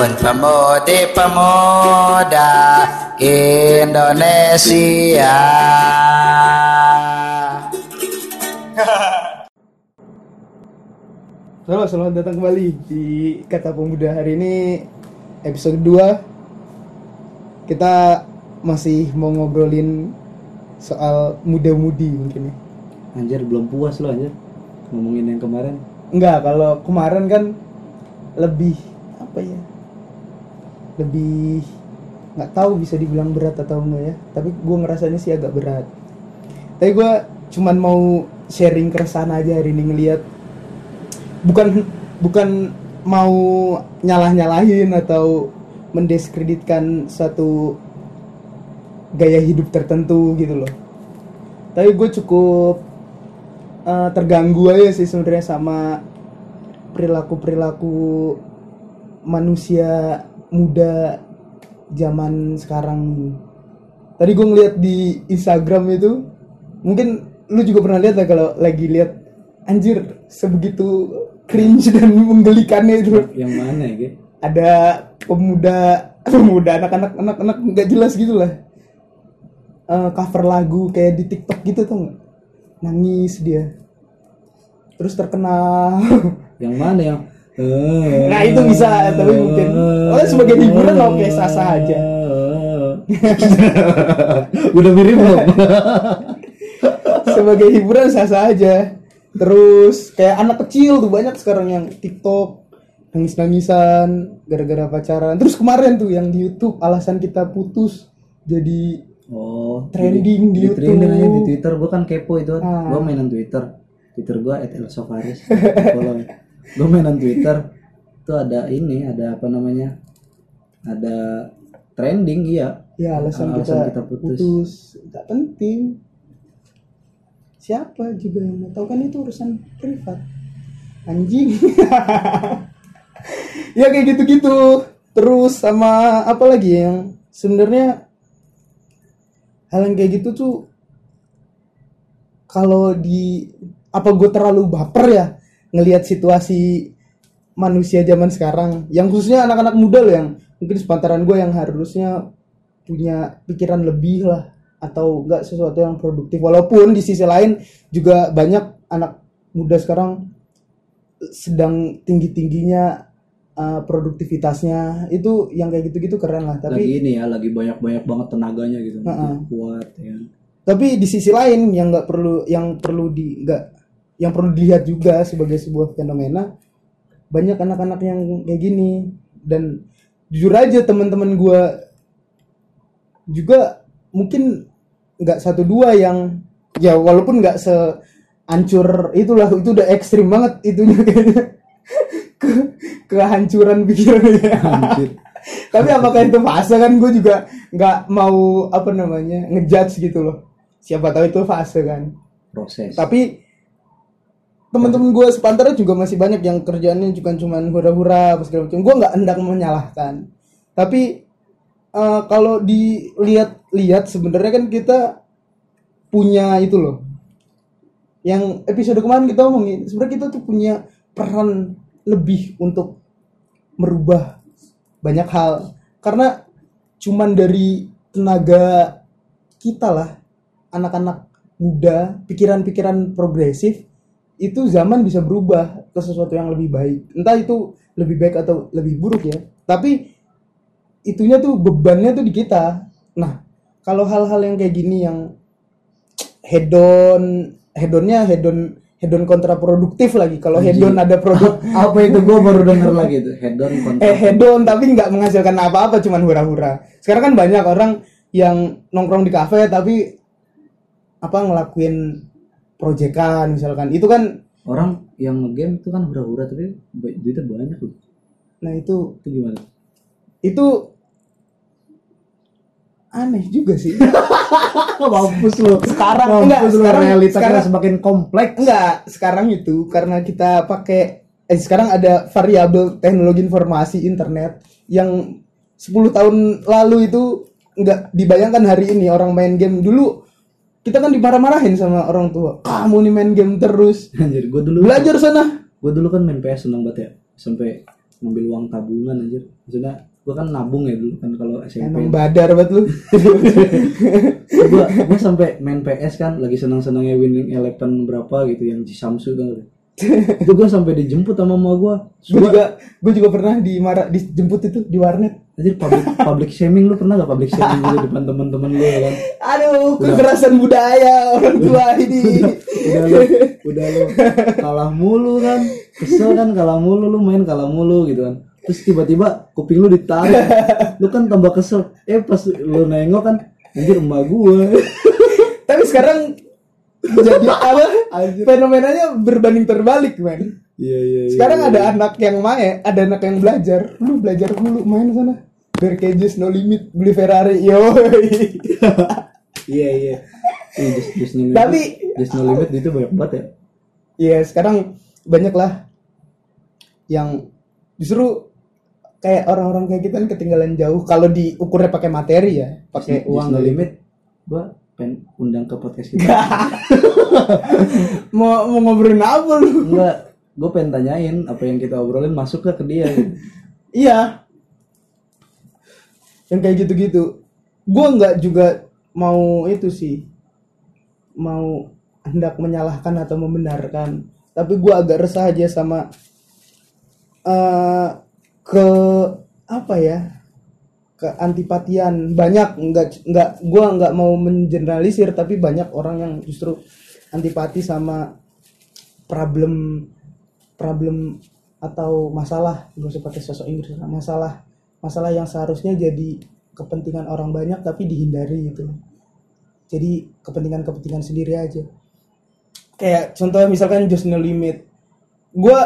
Pemudi pemuda Indonesia Halo, selamat datang kembali di Kata Pemuda hari ini episode 2 Kita masih mau ngobrolin soal muda-mudi mungkin ya Anjir belum puas lo anjir ngomongin yang kemarin. Enggak, kalau kemarin kan lebih apa ya? Lebih nggak tahu bisa dibilang berat atau enggak ya. Tapi gue ngerasanya sih agak berat. Tapi gue cuman mau sharing keresahan aja hari ini ngelihat bukan bukan mau nyalah-nyalahin atau mendiskreditkan suatu gaya hidup tertentu gitu loh. Tapi gue cukup eh, terganggu aja sih sebenarnya sama perilaku-perilaku manusia muda zaman sekarang. Tadi gue ngeliat di Instagram itu, mungkin lu juga pernah lihat ya kalau lagi lihat anjir sebegitu cringe dan menggelikannya itu Yang mana ya? Ge? ada pemuda pemuda anak-anak anak-anak nggak jelas gitu lah Eh, cover lagu kayak di TikTok gitu tuh nangis dia terus terkenal Yang mana yang nah itu bisa tapi mungkin oh sebagai hiburan oke sah sah aja Udah mirip belum? sebagai hiburan sah sah aja terus kayak anak kecil tuh banyak sekarang yang TikTok nangis nangisan gara-gara pacaran terus kemarin tuh yang di YouTube alasan kita putus jadi Oh, Trending di YouTube. trending aja di Twitter. Gua kan kepo itu. Ah. Gua mainan Twitter. Twitter gua @elsofaris. Follow. Ya. Gua mainan Twitter. Itu ada ini, ada apa namanya? Ada trending iya. ya alasan, Alasan kita, kita putus. putus nggak penting siapa juga yang mau tahu kan itu urusan privat anjing ya kayak gitu-gitu terus sama apa lagi yang sebenarnya hal yang kayak gitu tuh kalau di apa gue terlalu baper ya ngelihat situasi manusia zaman sekarang yang khususnya anak-anak muda loh yang mungkin sepantaran gue yang harusnya punya pikiran lebih lah atau enggak sesuatu yang produktif walaupun di sisi lain juga banyak anak muda sekarang sedang tinggi-tingginya uh, produktivitasnya itu yang kayak gitu-gitu keren lah tapi lagi ini ya, lagi banyak-banyak banget tenaganya gitu. Heeh. Kuat ya. tapi di sisi lain yang nggak perlu yang perlu di nggak yang perlu dilihat juga sebagai sebuah fenomena banyak anak-anak yang kayak gini. Dan jujur aja teman-teman gua juga mungkin nggak satu dua yang ya walaupun nggak sehancur itulah itu udah ekstrim banget itunya kayaknya. Ke kehancuran pikirannya. Tapi apakah itu fase kan gue juga nggak mau apa namanya ngejudge gitu loh. Siapa tahu itu fase kan. Proses. tapi teman-teman gue sepantarnya juga masih banyak yang kerjaannya juga cuman hura-hura apa segala macam. Gue nggak hendak menyalahkan. Tapi eh, kalau dilihat-lihat sebenarnya kan kita punya itu loh. Yang episode kemarin kita ngomongin sebenarnya kita tuh punya peran lebih untuk merubah banyak hal. Karena cuman dari tenaga kita lah anak-anak muda pikiran-pikiran progresif itu zaman bisa berubah ke sesuatu yang lebih baik. Entah itu lebih baik atau lebih buruk ya. Tapi itunya tuh bebannya tuh di kita. Nah kalau hal-hal yang kayak gini yang hedon hedonnya hedon hedon kontraproduktif lagi. Kalau hedon ada produk apa itu? Gua baru denger lagi itu. Head on kontra. eh hedon tapi nggak menghasilkan apa-apa cuman hura-hura. Sekarang kan banyak orang yang nongkrong di kafe tapi apa ngelakuin proyekan misalkan itu kan Orang yang ngegame itu kan hura-hura tapi duitnya banyak loh. nah itu Itu gimana? itu aneh juga sih Mampus lo. Sekarang, enggak, Mampus lo sekarang- realita sekarang- semakin kompleks. enggak sekarang itu karena kita pakai eh sekarang ada variabel teknologi informasi internet yang 10 tahun lalu itu nggak dibayangkan hari ini orang main game dulu kita kan dimarah-marahin sama orang tua. Kamu nih main game terus. Anjir, gua dulu belajar sana. gua dulu kan main PS seneng banget ya. Sampai ngambil uang tabungan anjir. Maksudnya gue kan nabung ya dulu kan kalau SMP emang badar banget lu. Gue gue sampai main PS kan lagi senang senangnya winning eleven berapa gitu yang di Samsu kan itu gue sampai dijemput sama mama gue gue juga gue juga pernah dimarah dijemput itu di warnet. Anjir public public shaming lu pernah gak public shaming gitu depan teman-teman lu ya kan? Aduh kekerasan budaya orang tua ini. Udah lu udah lu kalah mulu kan? Kesel kan? Kalah mulu lu main kalah mulu gitu kan? Terus tiba-tiba kuping lu ditarik. Lu kan tambah kesel. Eh pas lu nengok kan anjir emak gue tapi sekarang jadi apa? Fenomenanya berbanding terbalik men. Iya iya iya sekarang ada anak yang main ada anak yang belajar. Lu belajar dulu main sana. Bear cages no limit beli Ferrari. Yo iya iya. Iya, just, just no limit, Tapi- just no limit itu banyak banget ya. Iya sekarang banyak lah yang justru kayak orang-orang kayak kita kan ketinggalan jauh. Kalau diukurnya pakai materi ya pakai uang no gitu. limit gua pengen undang ke podcast kita. Mau mau ngobrolin apa lu? Enggak gue pengen tanyain apa yang kita obrolin masuk ke dia? Iya. Yang kayak gitu-gitu. Gue nggak juga mau itu sih. Mau hendak menyalahkan atau membenarkan. Tapi gue agak resah aja sama eh ke apa ya ke antipatian banyak. Nggak nggak gue nggak mau mengeneralisir tapi banyak orang yang justru antipati sama problem problem atau masalah. Gak usah pakai sosok Inggris lah, masalah masalah yang seharusnya jadi kepentingan orang banyak tapi dihindari gitu. Jadi kepentingan-kepentingan sendiri aja. Kayak contohnya misalkan just no limit. Gue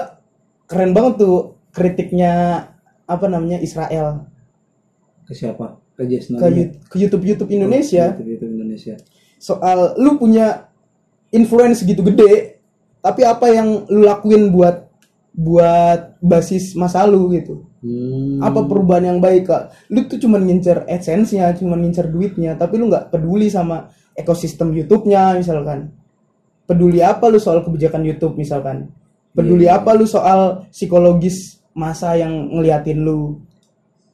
keren banget tuh kritiknya apa namanya Israel ke siapa? Ke Just No ke, ke YouTube YouTube Indonesia. YouTube, YouTube Indonesia. Soal lu punya influence gitu gede tapi apa yang lu lakuin buat buat basis masa lu gitu? Hmm. apa perubahan yang baik kak? Lu tuh cuman ngincer adsense-nya cuman ngincer duitnya tapi lu nggak peduli sama ekosistem YouTube-nya misalkan. Peduli apa lu soal kebijakan YouTube misalkan? Peduli apa lu soal psikologis masa yang ngeliatin lu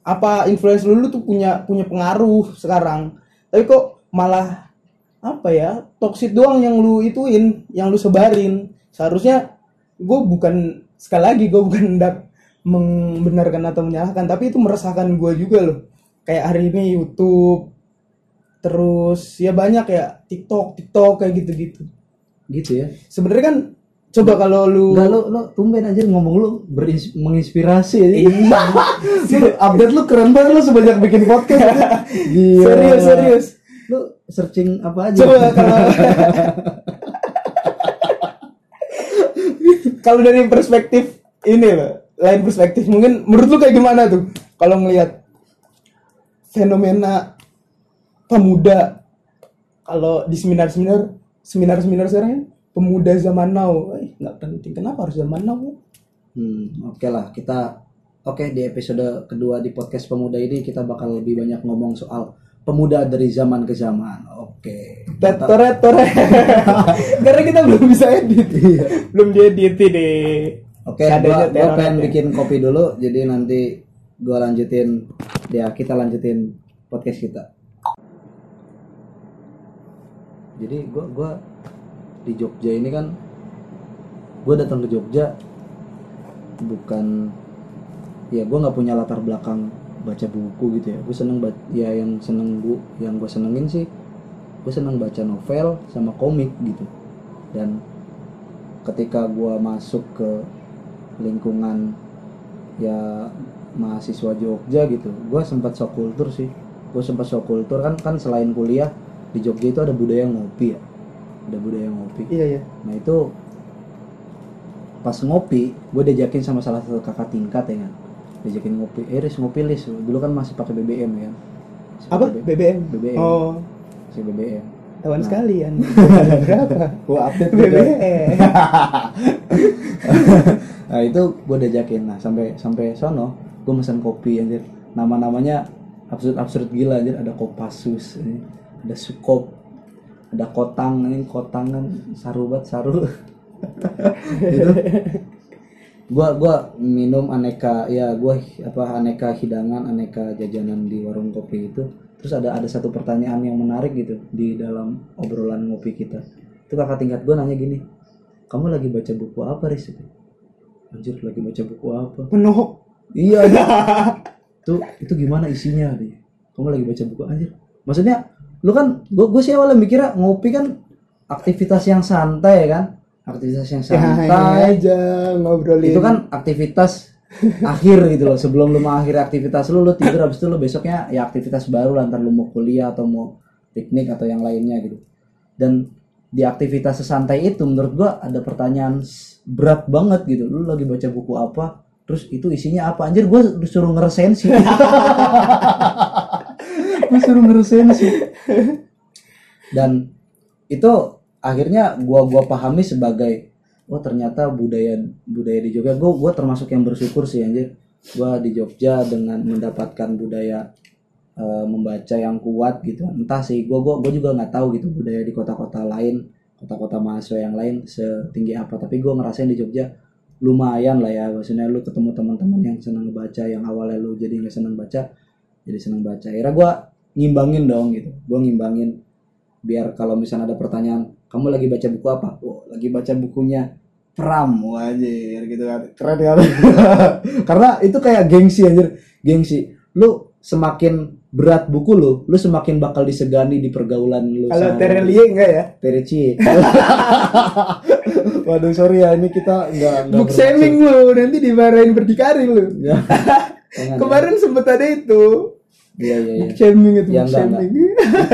apa influence lu, lu tuh punya punya pengaruh sekarang? Tapi kok malah apa ya toxic doang yang lu ituin yang lu sebarin? Seharusnya gue bukan sekali lagi gue bukan hendak membenarkan atau menyalahkan tapi itu meresahkan gue juga loh. Kayak hari ini YouTube terus ya banyak ya TikTok TikTok kayak gitu-gitu. Gitu ya. Sebenarnya kan coba kalau lu Enggak lu lu tumben aja ngomong lu berins- menginspirasi ya. lu update lu keren banget lu sebanyak bikin podcast. Gila. serius serius Lu searching apa aja? coba kalau kalau dari perspektif ini loh lain perspektif mungkin menurut lu kayak gimana tuh kalau ngelihat fenomena pemuda kalau di seminar-seminar seminar-seminar sekarang ya, pemuda zaman now eh nggak penting kenapa harus zaman now? Hmm, oke lah kita oke di episode kedua di podcast pemuda ini kita bakal lebih banyak ngomong soal pemuda dari zaman ke zaman. Oke. Tetoret toret karena kita belum bisa edit belum diedit ini Oke, Seadanya gua, gua pengen bikin kopi dulu jadi nanti gua lanjutin ya kita lanjutin podcast kita. Jadi gua gua di Jogja ini kan gua datang ke Jogja bukan ya gua nggak punya latar belakang baca buku gitu ya. Gue seneng ya yang seneng bu yang gue senengin sih gue seneng baca novel sama komik gitu. Dan ketika gua masuk ke lingkungan ya mahasiswa Jogja gitu gua sempat shock kultur sih. Gue sempat shock kultur kan kan selain kuliah di Jogja itu ada budaya ngopi ya ada budaya ngopi. Iya ya nah itu pas ngopi gue diajakin sama salah satu kakak tingkat ya kan? Diajakin ngopi. Eh Riz ngopi Lis dulu kan masih pakai BBM ya kan? Masih apa? Pakai BBM BBM oh. Masih BBM Tawan Nah. sekalian berapa? Gua update. BBM nah itu gue diajakin. Nah sampai sampai sono gue mesen kopi anjir. Nama namanya absurd absurd gila anjir. Ada kopassus ada sukop ada kotang ini kotang kan. Saru banget saru. Gitu. Gua gua minum aneka ya gua apa aneka hidangan aneka jajanan di warung kopi itu. Terus ada ada satu pertanyaan yang menarik gitu di dalam obrolan ngopi kita. Itu kakak tingkat gua nanya gini kamu lagi baca buku apa Riz? Anjir lagi baca buku apa? Penohok. iya iya. tuh itu gimana isinya deh kamu lagi baca buku anjir. Maksudnya lu kan gua gua sih awalnya mikirnya ngopi kan aktivitas yang santai kan? Aktivitas yang Ya, santai. aja ngobrolin. itu kan aktivitas akhir gitu loh sebelum lu mengakhiri aktivitas lu lu tidur habis itu lu besoknya ya aktivitas baru lah ntar lu mau kuliah atau mau piknik atau yang lainnya gitu. Dan di aktivitas sesantai itu menurut gua ada pertanyaan berat banget gitu. Lu lagi baca buku apa terus itu isinya apa? Anjir gua disuruh ngeresensi gua suruh ngeresensi dan itu akhirnya gua gua pahami sebagai oh ternyata budaya budaya di Jogja. Gua gua termasuk yang bersyukur sih anjir. Gua di Jogja dengan mendapatkan budaya eh, membaca yang kuat gitu. Entah sih gua gua gua juga nggak tahu gitu budaya di kota-kota lain kota-kota mahasiswa yang lain setinggi apa. Tapi gua ngerasain di Jogja lumayan lah ya. Maksudnya lu ketemu teman-teman yang senang baca yang awalnya lu jadi nggak senang baca jadi senang baca. Akhirnya gua ngimbangin dong gitu gua ngimbangin biar kalau misalnya ada pertanyaan kamu lagi baca buku apa? Oh, lagi baca bukunya Pram, wajir gitu kan. Keren kan? Karena itu kayak gengsi anjir, gengsi. Lu semakin berat buku lu, lu semakin bakal disegani di pergaulan lu. Kalau Terelie enggak ya? Tereci. Waduh sorry ya, ini kita enggak enggak Book shaming lu, nanti dimarahin berdikari lu. Ya. Kemarin sempet ada itu. Iya iya iya. Book shaming itu, Ya, book enggak, shaming.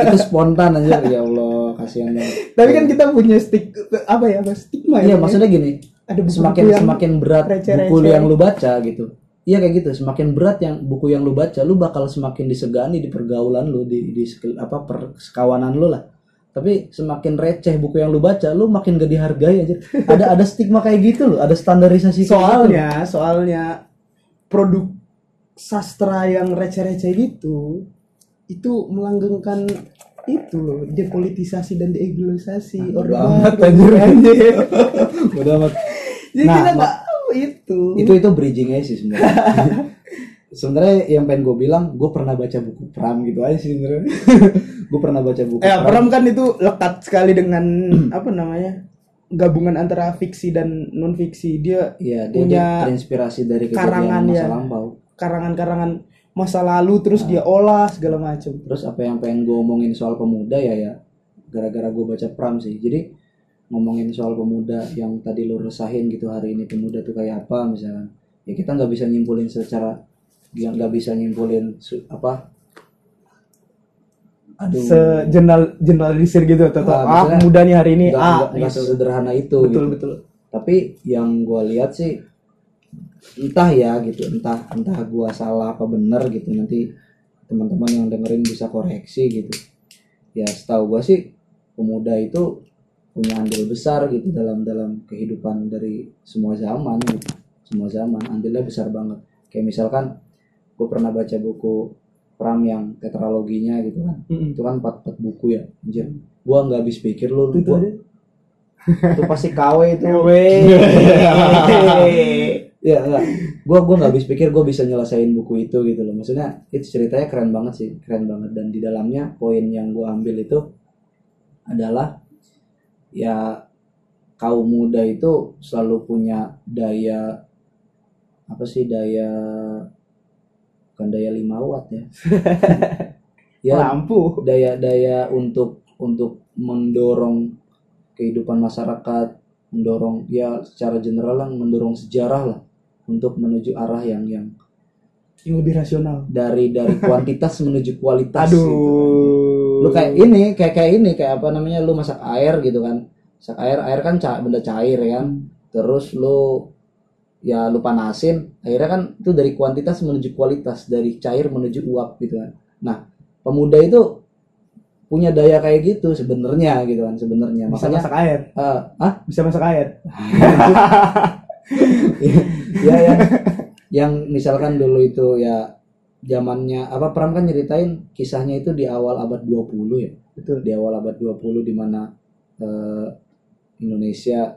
Itu spontan aja ya Allah, kasihan banget. Tapi kan kita punya stik apa ya? Apa stigma Iya, ya? maksudnya gini, ada buku semakin yang semakin berat receh-receh. buku yang lu baca gitu iya kayak gitu semakin berat yang buku yang lu baca lu bakal semakin disegani di pergaulan lu di, di apa persekawanan lu lah tapi semakin receh buku yang lu baca lu makin gak dihargai aja ada ada stigma kayak gitu loh ada standarisasi kayak gitu. soalnya soalnya produk sastra yang receh-receh itu itu melanggengkan itu loh depolitisasi dan deidealisasi Bodo Orde amat, anjir. anjir. Amat. jadi Nah, kita nggak tahu itu itu itu bridging aja sih sebenarnya sebenarnya yang pengen gue bilang gue pernah baca buku Pram gitu aja sih sebenarnya gue pernah baca buku eh Pram kan itu lekat sekali dengan apa namanya gabungan antara fiksi dan non fiksi dia Iya, dia, punya terinspirasi dari karangan masa ya. lampau. Karangan-karangan masa lalu terus dia olah segala macam Terus apa yang pengen gue omongin soal pemuda ya ya gara-gara gue baca Pram sih. Jadi ngomongin soal pemuda yang tadi lo resahin gitu hari ini pemuda tuh kayak apa misalnya. Ya kita nggak bisa nyimpulin secara yang nggak bisa nyimpulin apa aduh sejenal generalisir gitu atau Ah, ah, maksudnya muda nih hari ini nggak ah nggak- nggak gitu. sesederhana itu betul gitu. betul tapi yang gue lihat sih entah ya gitu entah entah gua salah apa benar gitu. Nanti teman-teman yang dengerin bisa koreksi gitu. Ya setahu gua sih pemuda itu punya andil besar gitu dalam dalam kehidupan dari semua zaman gitu. Semua zaman andilnya besar banget. Kayak misalkan gue pernah baca buku Pram yang tetraloginya gitu kan. Mm-mm. itu kan empat empat buku ya anjir. Gua nggak habis pikir lu itu gua- itu pasti KW itu Weh. ya enggak. Gua gua nggak habis pikir gua bisa nyelesain buku itu gitu loh. Maksudnya itu ceritanya keren banget sih keren banget. Dan di dalamnya poin yang gua ambil itu adalah ya kaum muda itu selalu punya daya apa sih daya bukan daya 5 watt ya. Ya lampu. daya daya untuk untuk mendorong kehidupan masyarakat mendorong ya secara general lah mendorong sejarah lah untuk menuju arah yang yang yang lebih rasional. dari dari kuantitas menuju kualitas aduh. Gitu. lu kayak ini kayak kayak ini kayak apa namanya lu masak air gitu kan. Masak air air kan ca benda cair ya kan. Terus lu ya lu panasin akhirnya kan itu dari kuantitas menuju kualitas dari cair menuju uap gitu kan. Nah pemuda itu punya daya kayak gitu sebenarnya gitu kan sebenarnya. Makanya masak air. eh, ah bisa masak air. Ya yang yang misalkan dulu itu ya zamannya apa Pram kan nyeritain kisahnya itu di awal abad 20 ya? Betul. Di awal abad 20 di mana eh, Indonesia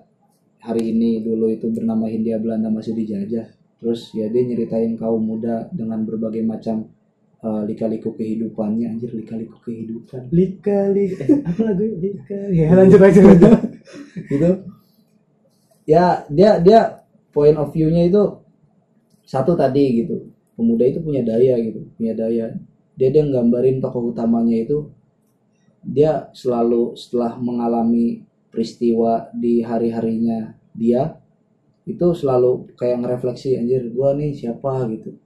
hari ini dulu itu bernama Hindia Belanda masih dijajah. Terus ya dia nyeritain kaum muda dengan berbagai macam uh, lika-liku kehidupannya anjir lika-liku kehidupan. Lika lika eh, apa lagu lika ya lanjut lanjut lanjut. Gitu. Ya dia dia point of view-nya itu satu tadi gitu. Pemuda itu punya daya gitu punya daya. Dia dia nggambarin tokoh utamanya itu dia selalu setelah mengalami peristiwa di hari-harinya dia itu selalu kayak ngerefleksi anjir gua nih siapa? gitu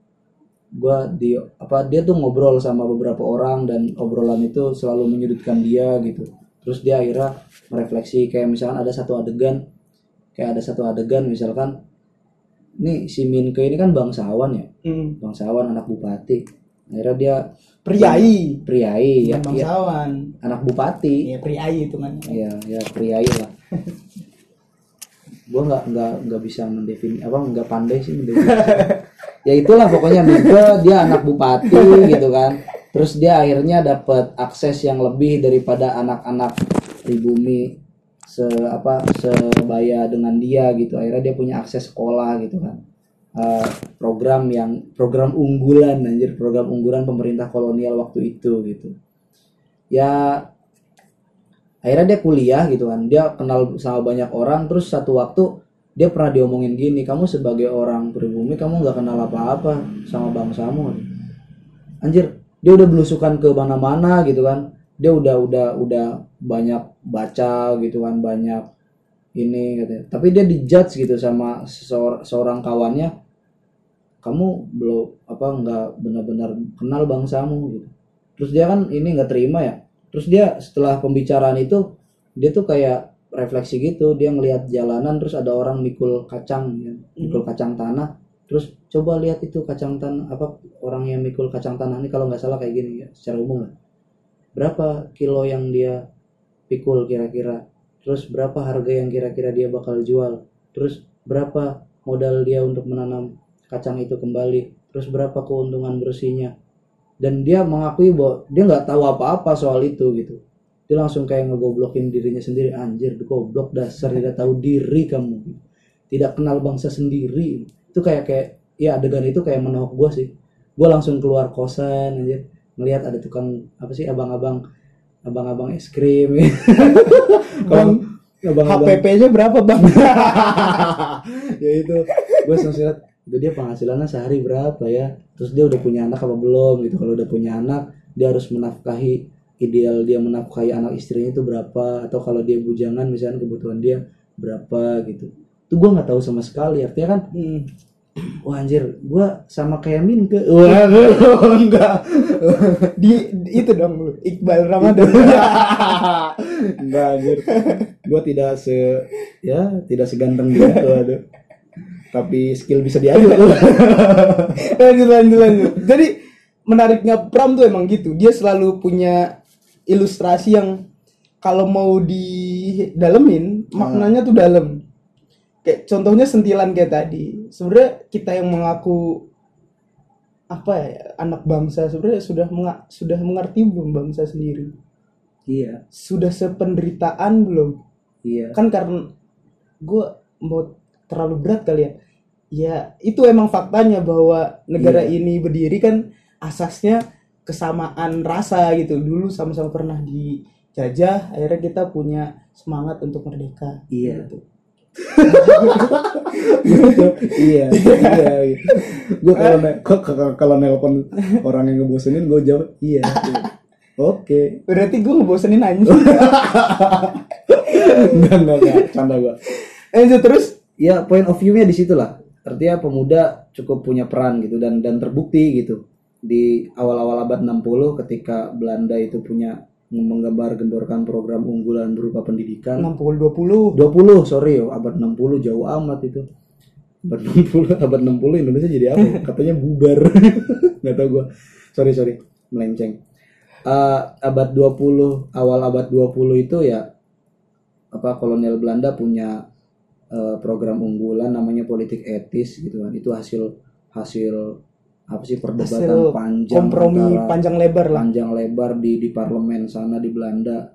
gua di apa dia tuh ngobrol sama beberapa orang dan obrolan itu selalu menyudutkan dia gitu. Terus dia akhirnya merefleksi kayak misalkan ada satu adegan kayak ada satu adegan misalkan nih si Minke ini kan bangsawan ya? Hmm. bangsawan anak bupati. Akhirnya dia priai. Priai ya, ya. bangsawan. Anak bupati. Ya priai itu kan. Ya ya priai lah. Gua nggak nggak nggak bisa mendefini apa nggak pandai sih mendefinisi ya itulah pokoknya Minke dia anak bupati gitu kan. Terus dia akhirnya dapat akses yang lebih daripada anak-anak pribumi se apa sebaya dengan dia gitu. Akhirnya dia punya akses sekolah gitu kan. Eh, program yang program unggulan anjir program unggulan pemerintah kolonial waktu itu gitu. Ya akhirnya dia kuliah gitu kan. Dia kenal sama banyak orang terus satu waktu dia pernah diomongin gini kamu sebagai orang pribumi kamu nggak kenal apa-apa sama bangsamu. Anjir dia udah belusukan ke mana-mana gitu kan. Dia udah udah udah banyak baca gitu kan banyak ini katanya. Tapi dia dijudge gitu sama seseor- seorang kawannya kamu belum apa nggak benar-benar kenal bangsamu. Gitu. Terus dia kan ini nggak terima ya. Terus dia setelah pembicaraan itu dia tuh kayak refleksi gitu dia ngelihat jalanan terus ada orang mikul kacang ya, mikul kacang tanah terus coba lihat itu kacang tanah apa orang yang mikul kacang tanah ini kalau nggak salah kayak gini ya secara umum lah. Berapa kilo yang dia pikul kira-kira? Terus berapa harga yang kira-kira dia bakal jual? Terus berapa modal dia untuk menanam kacang itu kembali? Terus berapa keuntungan bersihnya? Dan dia mengakui bahwa dia nggak tahu apa-apa soal itu gitu dia langsung kayak ngegoblokin dirinya sendiri anjir goblok dasar tidak tahu diri kamu. Tidak kenal bangsa sendiri. Itu kayak kayak ya adegan itu kayak menohok gue sih. Gue langsung keluar kosan anjir ngelihat ada tukang apa sih abang-abang abang-abang es krim. Bang abang-abang HPP-nya berapa bang? Ya itu gue langsung lihat itu dia penghasilannya sehari berapa ya? Terus dia udah punya anak apa belum gitu. Kalau udah punya anak dia harus menafkahi ideal dia menafkahi anak istrinya itu berapa atau kalau dia bujangan misalnya kebutuhan dia berapa gitu. Itu gue nggak tahu sama sekali artinya kan Hmm. wah anjir gue sama kayak Min ke wah enggak. Di di- itu dong lu Iqbal Ramadan. Enggak anjir. Gue tidak se ya tidak seganteng dia tuh aduh tapi skill bisa diadu lanjut lanjut lanjut. Jadi menariknya Pram tuh emang gitu. Dia selalu punya ilustrasi yang kalau mau didalemin maknanya tuh dalam. Kayak contohnya sentilan kayak tadi. Sebenarnya kita yang mengaku apa ya anak bangsa sebenarnya sudah menga- sudah mengerti belum bangsa sendiri? Iya. Sudah sependeritaan belum? Iya. Kan karena gue mau terlalu berat kali ya. Ya itu emang faktanya bahwa negara Iya. ini berdiri kan asasnya kesamaan rasa gitu. Dulu sama-sama pernah dijajah akhirnya kita punya semangat untuk merdeka. Iya. gitu. iya iya gitu. gue kalau ne- kalau nelpon orang yang ngebosenin gue jawab iya. Oke. Berarti gue ngebosenin aja. Enggak enggak enggak. Canda gue lanjut terus. Ya point of view-nya di situ lah. Artinya pemuda cukup punya peran gitu dan dan terbukti gitu di awal-awal abad 60 ketika Belanda itu punya menggambar gendorkan program unggulan berupa pendidikan. 60 20 20 sorry yo abad 60 jauh amat itu. Abad 60 abad 60 Indonesia jadi apa ya? katanya bubar. Nggak tahu gua. Sorry sorry melenceng. Eh, abad 20 awal abad 20 itu ya apa kolonial Belanda punya eh, program unggulan namanya politik etis gitu kan. Itu hasil hasil apa sih perdebatan hasil panjang kompromi panjang lebar lah panjang lebar di di parlemen sana di Belanda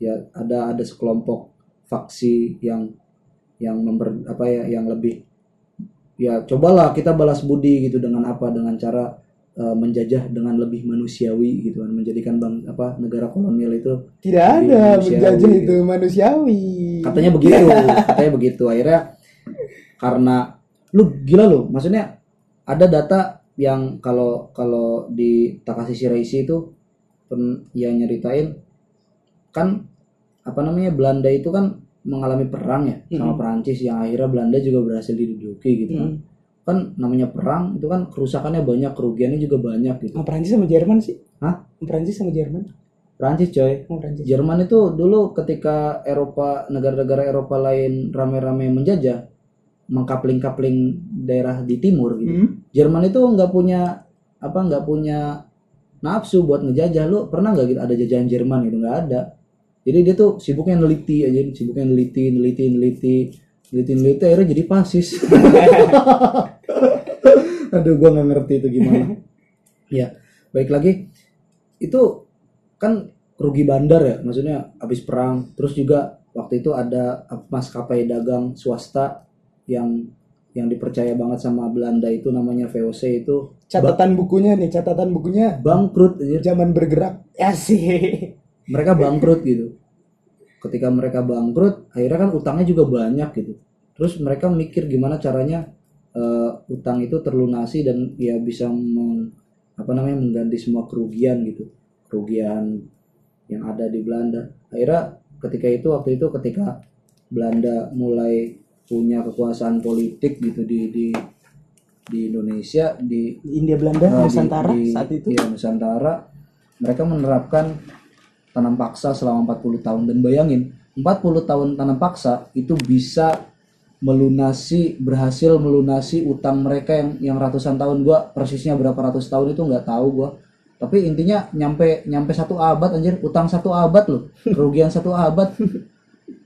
ya ada ada sekelompok faksi yang yang member apa ya yang lebih ya cobalah kita balas budi gitu dengan apa dengan cara eh, menjajah dengan lebih manusiawi gitu kan menjadikan bang apa negara kolonial itu Tidak ada menjajah gitu. itu manusiawi. katanya begitu katanya begitu akhirnya karena lu gila lu maksudnya ada data yang kalau kalau di Takashi Shiraishi itu pen, yang nyeritain kan apa namanya Belanda itu kan mengalami perang ya sama Perancis yang akhirnya Belanda juga berhasil diduduki gitu kan kan namanya perang itu kan kerusakannya banyak kerugiannya juga banyak gitu Oh, Prancis sama Jerman sih? Hah? Prancis sama Jerman? Perancis coy Oh, Prancis. Jerman itu dulu ketika Eropa negara-negara Eropa lain rame-rame menjajah mengkapling-kapling daerah di timur gitu. Hmm? Jerman itu nggak punya apa nggak punya nafsu buat ngejajah. Lu pernah nggak gitu ada jajahan Jerman itu nggak ada. Jadi dia tuh sibuknya neliti aja sibuknya neliti neliti neliti neliti neliti akhirnya jadi pasis aduh gua nggak ngerti itu gimana. Ya baik lagi. Itu kan rugi bandar ya maksudnya habis perang. Terus juga waktu itu ada maskapai dagang swasta yang yang dipercaya banget sama Belanda itu namanya VOC itu Catatan bukunya nih, catatan bukunya bangkrut anjir. zaman bergerak. Asik. mereka bangkrut gitu ketika mereka bangkrut akhirnya kan utangnya juga banyak gitu terus mereka mikir gimana caranya eh, utang itu terlunasi dan ya bisa meng- apa namanya mengganti semua kerugian gitu kerugian yang ada di Belanda akhirnya ketika itu waktu itu ketika Belanda mulai punya kekuasaan politik gitu di di di Indonesia di Di India Belanda, Nah, di- Nusantara di- saat itu. Iya, Nusantara. Mereka menerapkan tanam paksa selama 40 tahun dan bayangin 40 tahun tanam paksa itu bisa melunasi berhasil melunasi utang mereka yang yang ratusan tahun gua persisnya berapa ratus tahun itu nggak tahu gua tapi intinya nyampe nyampe satu abad anjir utang satu abad loh kerugian satu abad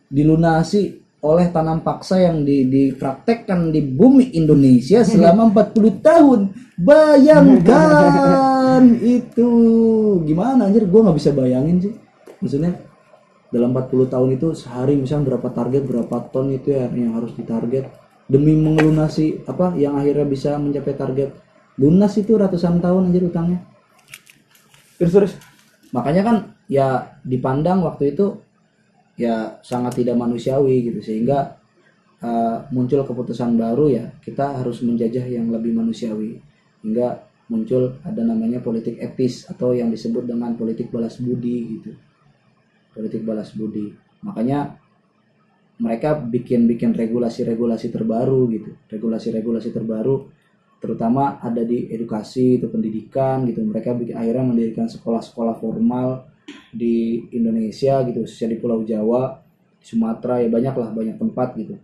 dilunasi oleh tanam paksa yang di, dipraktekkan di bumi Indonesia selama 40 tahun. Bayangkan itu gimana anjir gua nggak bisa bayangin sih. Maksudnya dalam 40 tahun itu sehari misalnya berapa target berapa ton itu ya yang harus ditarget demi melunasi apa yang akhirnya bisa mencapai target lunas itu ratusan tahun anjir utangnya Terus terus. makanya kan ya dipandang waktu itu ya sangat tidak manusiawi gitu. Sehingga uh, muncul keputusan baru ya kita harus menjajah yang lebih manusiawi. Hingga muncul ada namanya politik etis atau yang disebut dengan politik balas budi gitu. Politik balas budi. Makanya mereka bikin-bikin regulasi-regulasi terbaru gitu. Regulasi-regulasi terbaru terutama ada di edukasi itu pendidikan gitu. Mereka bikin akhirnya mendirikan sekolah-sekolah formal di Indonesia gitu khususnya di Pulau Jawa Sumatera ya banyak lah banyak tempat gitu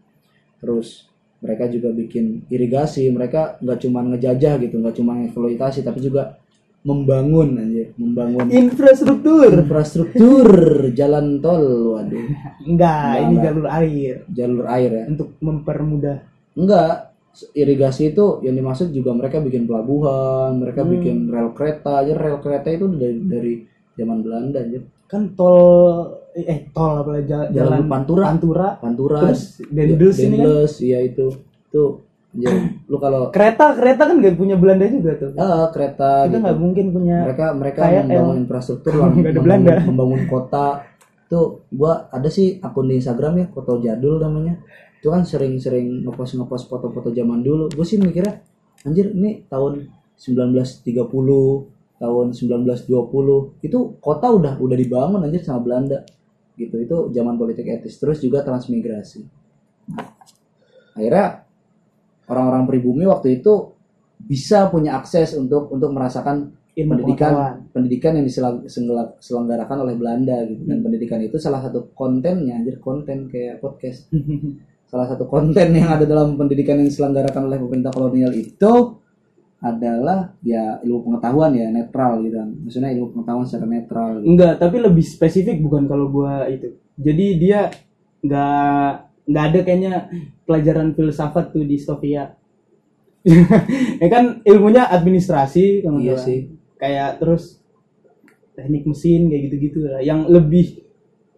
terus mereka juga bikin irigasi mereka nggak cuma ngejajah gitu nggak cuma eksploitasi tapi juga membangun aja membangun Infrastruktur. infrastruktur jalan tol waduh Enggak, ini enggak. jalur air jalur air ya untuk mempermudah. enggak irigasi itu yang dimaksud juga mereka bikin pelabuhan mereka bikin rel kereta aja rel kereta itu dari dari zaman Belanda aja Kan tol eh tol apa jalan, Jalan Pantura. Pantura. Pantura Terus Dendels ini kan iya itu itu anjir, lu kalau kereta kereta kan nggak punya Belanda juga tuh. ah, kereta Kita gitu. nggak mungkin punya mereka mereka membangun infrastruktur membangun, Belanda. membangun kota tuh gua ada sih akun di Instagram ya foto jadul namanya itu kan sering-sering ngepost ngepost foto-foto zaman dulu gue sih mikirnya anjir ini tahun 1930 tahun 1920 itu kota udah udah dibangun anjir sama Belanda. Gitu itu zaman politik etis. Terus juga transmigrasi. Nah, akhirnya orang-orang pribumi waktu itu bisa punya akses untuk untuk merasakan ilmu pendidikan pengetahuan. pendidikan yang diselenggarakan oleh Belanda gitu. Dan pendidikan itu salah satu kontennya anjir konten kayak podcast. Salah satu konten yang ada dalam pendidikan yang diselenggarakan oleh pemerintah kolonial itu adalah ya ilmu pengetahuan ya netral gitu kan maksudnya ilmu pengetahuan secara netral gitu. Enggak, tapi lebih spesifik bukan kalau gua itu. Jadi dia nggak nggak ada kayaknya pelajaran filsafat tuh di Sofia. ya kan ilmunya administrasi nggak iya sih Kayak terus teknik mesin kayak gitu-gitu lah. Yang lebih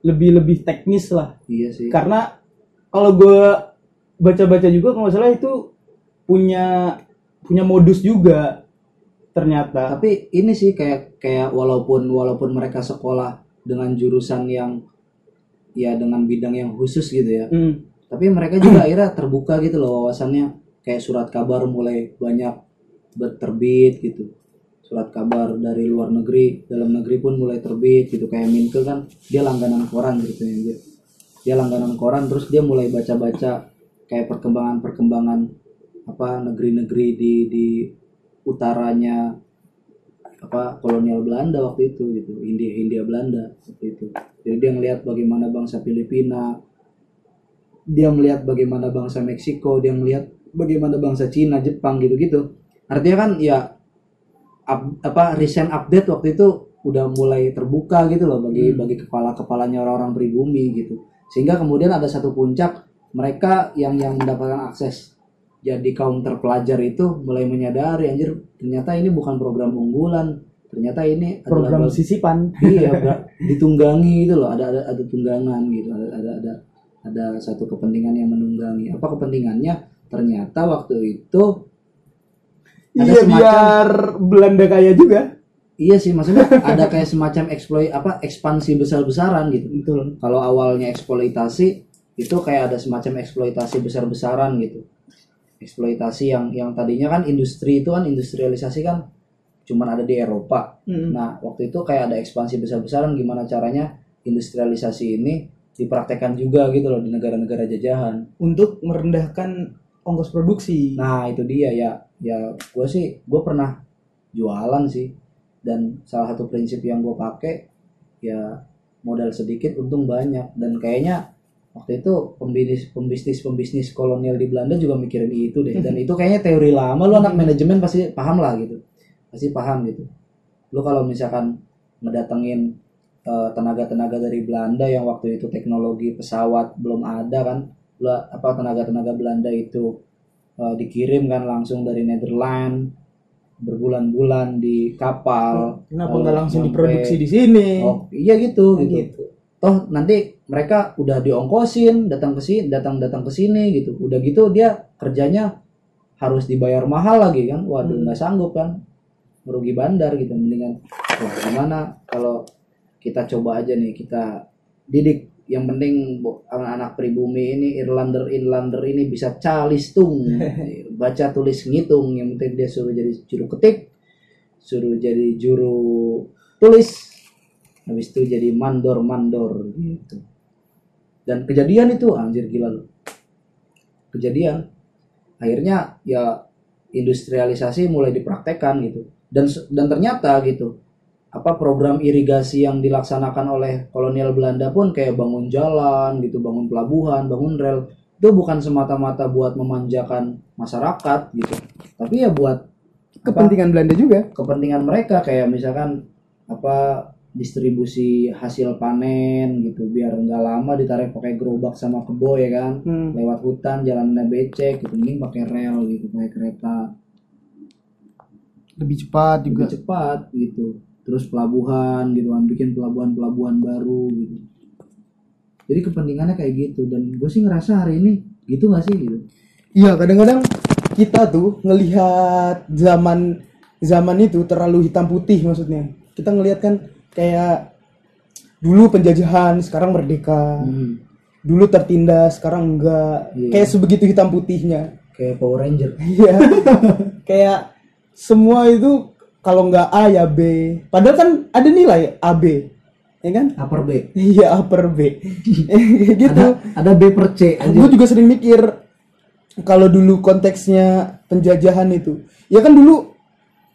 lebih lebih teknis lah. iya sih Karena kalau gua baca-baca juga kalau salah itu punya punya modus juga ternyata. Tapi ini sih kayak kayak walaupun walaupun mereka sekolah dengan jurusan yang ya dengan bidang yang khusus gitu ya. Hmm. tapi mereka juga akhirnya terbuka gitu loh wawasannya. Kayak surat kabar mulai banyak berterbit gitu. Surat kabar dari luar negeri dalam negeri pun mulai terbit gitu. Kayak Minke kan dia langganan koran gitu ya. Dia dia langganan koran terus dia mulai baca-baca kayak perkembangan-perkembangan apa negeri-negeri di di utaranya apa kolonial Belanda waktu itu gitu India India Belanda waktu itu. Jadi dia ngelihat bagaimana bangsa Filipina dia melihat bagaimana bangsa Meksiko dia melihat bagaimana bangsa Cina Jepang gitu-gitu. Artinya kan ya up- apa recent update waktu itu udah mulai terbuka gitu loh bagi bagi kepala kepalanya orang-orang pribumi gitu. Sehingga kemudian ada satu puncak mereka yang yang mendapatkan akses jadi kaum terpelajar itu mulai menyadari anjir ternyata ini bukan program unggulan. Ternyata ini adalah program bag- sisipan. Iya ditunggangi gitu loh. Ada ada ada tunggangan gitu. Ada ada ada ada satu kepentingan yang menunggangi. Apa kepentingannya? Ternyata waktu itu ada iya semacam- biar Belanda kaya juga. Iya sih maksudnya ada kayak semacam eksploit apa ekspansi besar-besaran gitu. Betul. Kalau awalnya eksploitasi itu kayak ada semacam eksploitasi besar-besaran gitu eksploitasi yang yang tadinya kan industri itu kan industrialisasi kan cuman ada di Eropa Hmm. Nah, waktu itu kayak ada ekspansi besar-besaran gimana caranya industrialisasi ini dipraktekkan juga gitu loh di negara-negara jajahan. untuk merendahkan ongkos produksi Nah, itu dia ya. Ya, gue sih, gue pernah jualan sih. Dan salah satu prinsip yang gue pakai ya modal sedikit untung banyak. Dan kayaknya waktu itu pembisnis pembisnis pembisnis kolonial di Belanda juga mikirin itu deh. Dan itu kayaknya teori lama. Lu anak manajemen pasti paham lah gitu. Pasti paham gitu. Lu kalau misalkan ngedatengin eh, tenaga-tenaga dari Belanda yang waktu itu teknologi pesawat belum ada kan lu apa tenaga-tenaga Belanda itu eh, dikirim kan langsung dari Netherlands berbulan-bulan di kapal kenapa nggak langsung nyampe- diproduksi di sini oh iya gitu gitu gitu toh nanti mereka udah diongkosin datang ke sini datang datang ke sini gitu. Udah gitu dia kerjanya harus dibayar mahal lagi kan. Waduh nggak sanggup kan. Merugi bandar gitu. Mendingan wah gimana kalau kita coba aja nih kita didik. Yang penting anak-anak pribumi ini Irlander Irlander ini bisa calistung. Baca tulis ngitung. Yang penting dia suruh jadi juru ketik suruh jadi juru tulis. Habis itu jadi mandor mandor gitu dan kejadian itu anjir gila loh kejadian. Akhirnya ya industrialisasi mulai dipraktekkan gitu. Dan dan ternyata gitu apa program irigasi yang dilaksanakan oleh kolonial Belanda pun kayak bangun jalan gitu bangun pelabuhan bangun rel itu bukan semata-mata buat memanjakan masyarakat gitu. Tapi ya buat apa, kepentingan Belanda juga. Kepentingan mereka kayak misalkan apa distribusi hasil panen gitu biar nggak lama ditarik pakai gerobak sama kebo ya kan? Hmm. lewat hutan jalannya becek gitu mending pakai rel gitu pakai kereta. Lebih cepat juga. Lebih cepat gitu. Terus pelabuhan gitu kan bikin pelabuhan-pelabuhan baru gitu. Jadi kepentingannya kayak gitu dan gue sih ngerasa hari ini gitu nggak sih gitu? Iya kadang-kadang kita tuh ngelihat zaman zaman itu terlalu hitam putih maksudnya. Kita ngelihat kan kayak dulu penjajahan, sekarang merdeka. Hmm, Dulu tertindas, sekarang enggak. Iya. Kayak sebegitu hitam putihnya. kayak Power Ranger Iya. kayak semua itu kalau nggak A ya B. Padahal kan ada nilai AB. Ya kan? upper B Iya upper B. Kayak gitu. ada ada B per C aja gue juga sering mikir kalau dulu konteksnya penjajahan itu ya kan dulu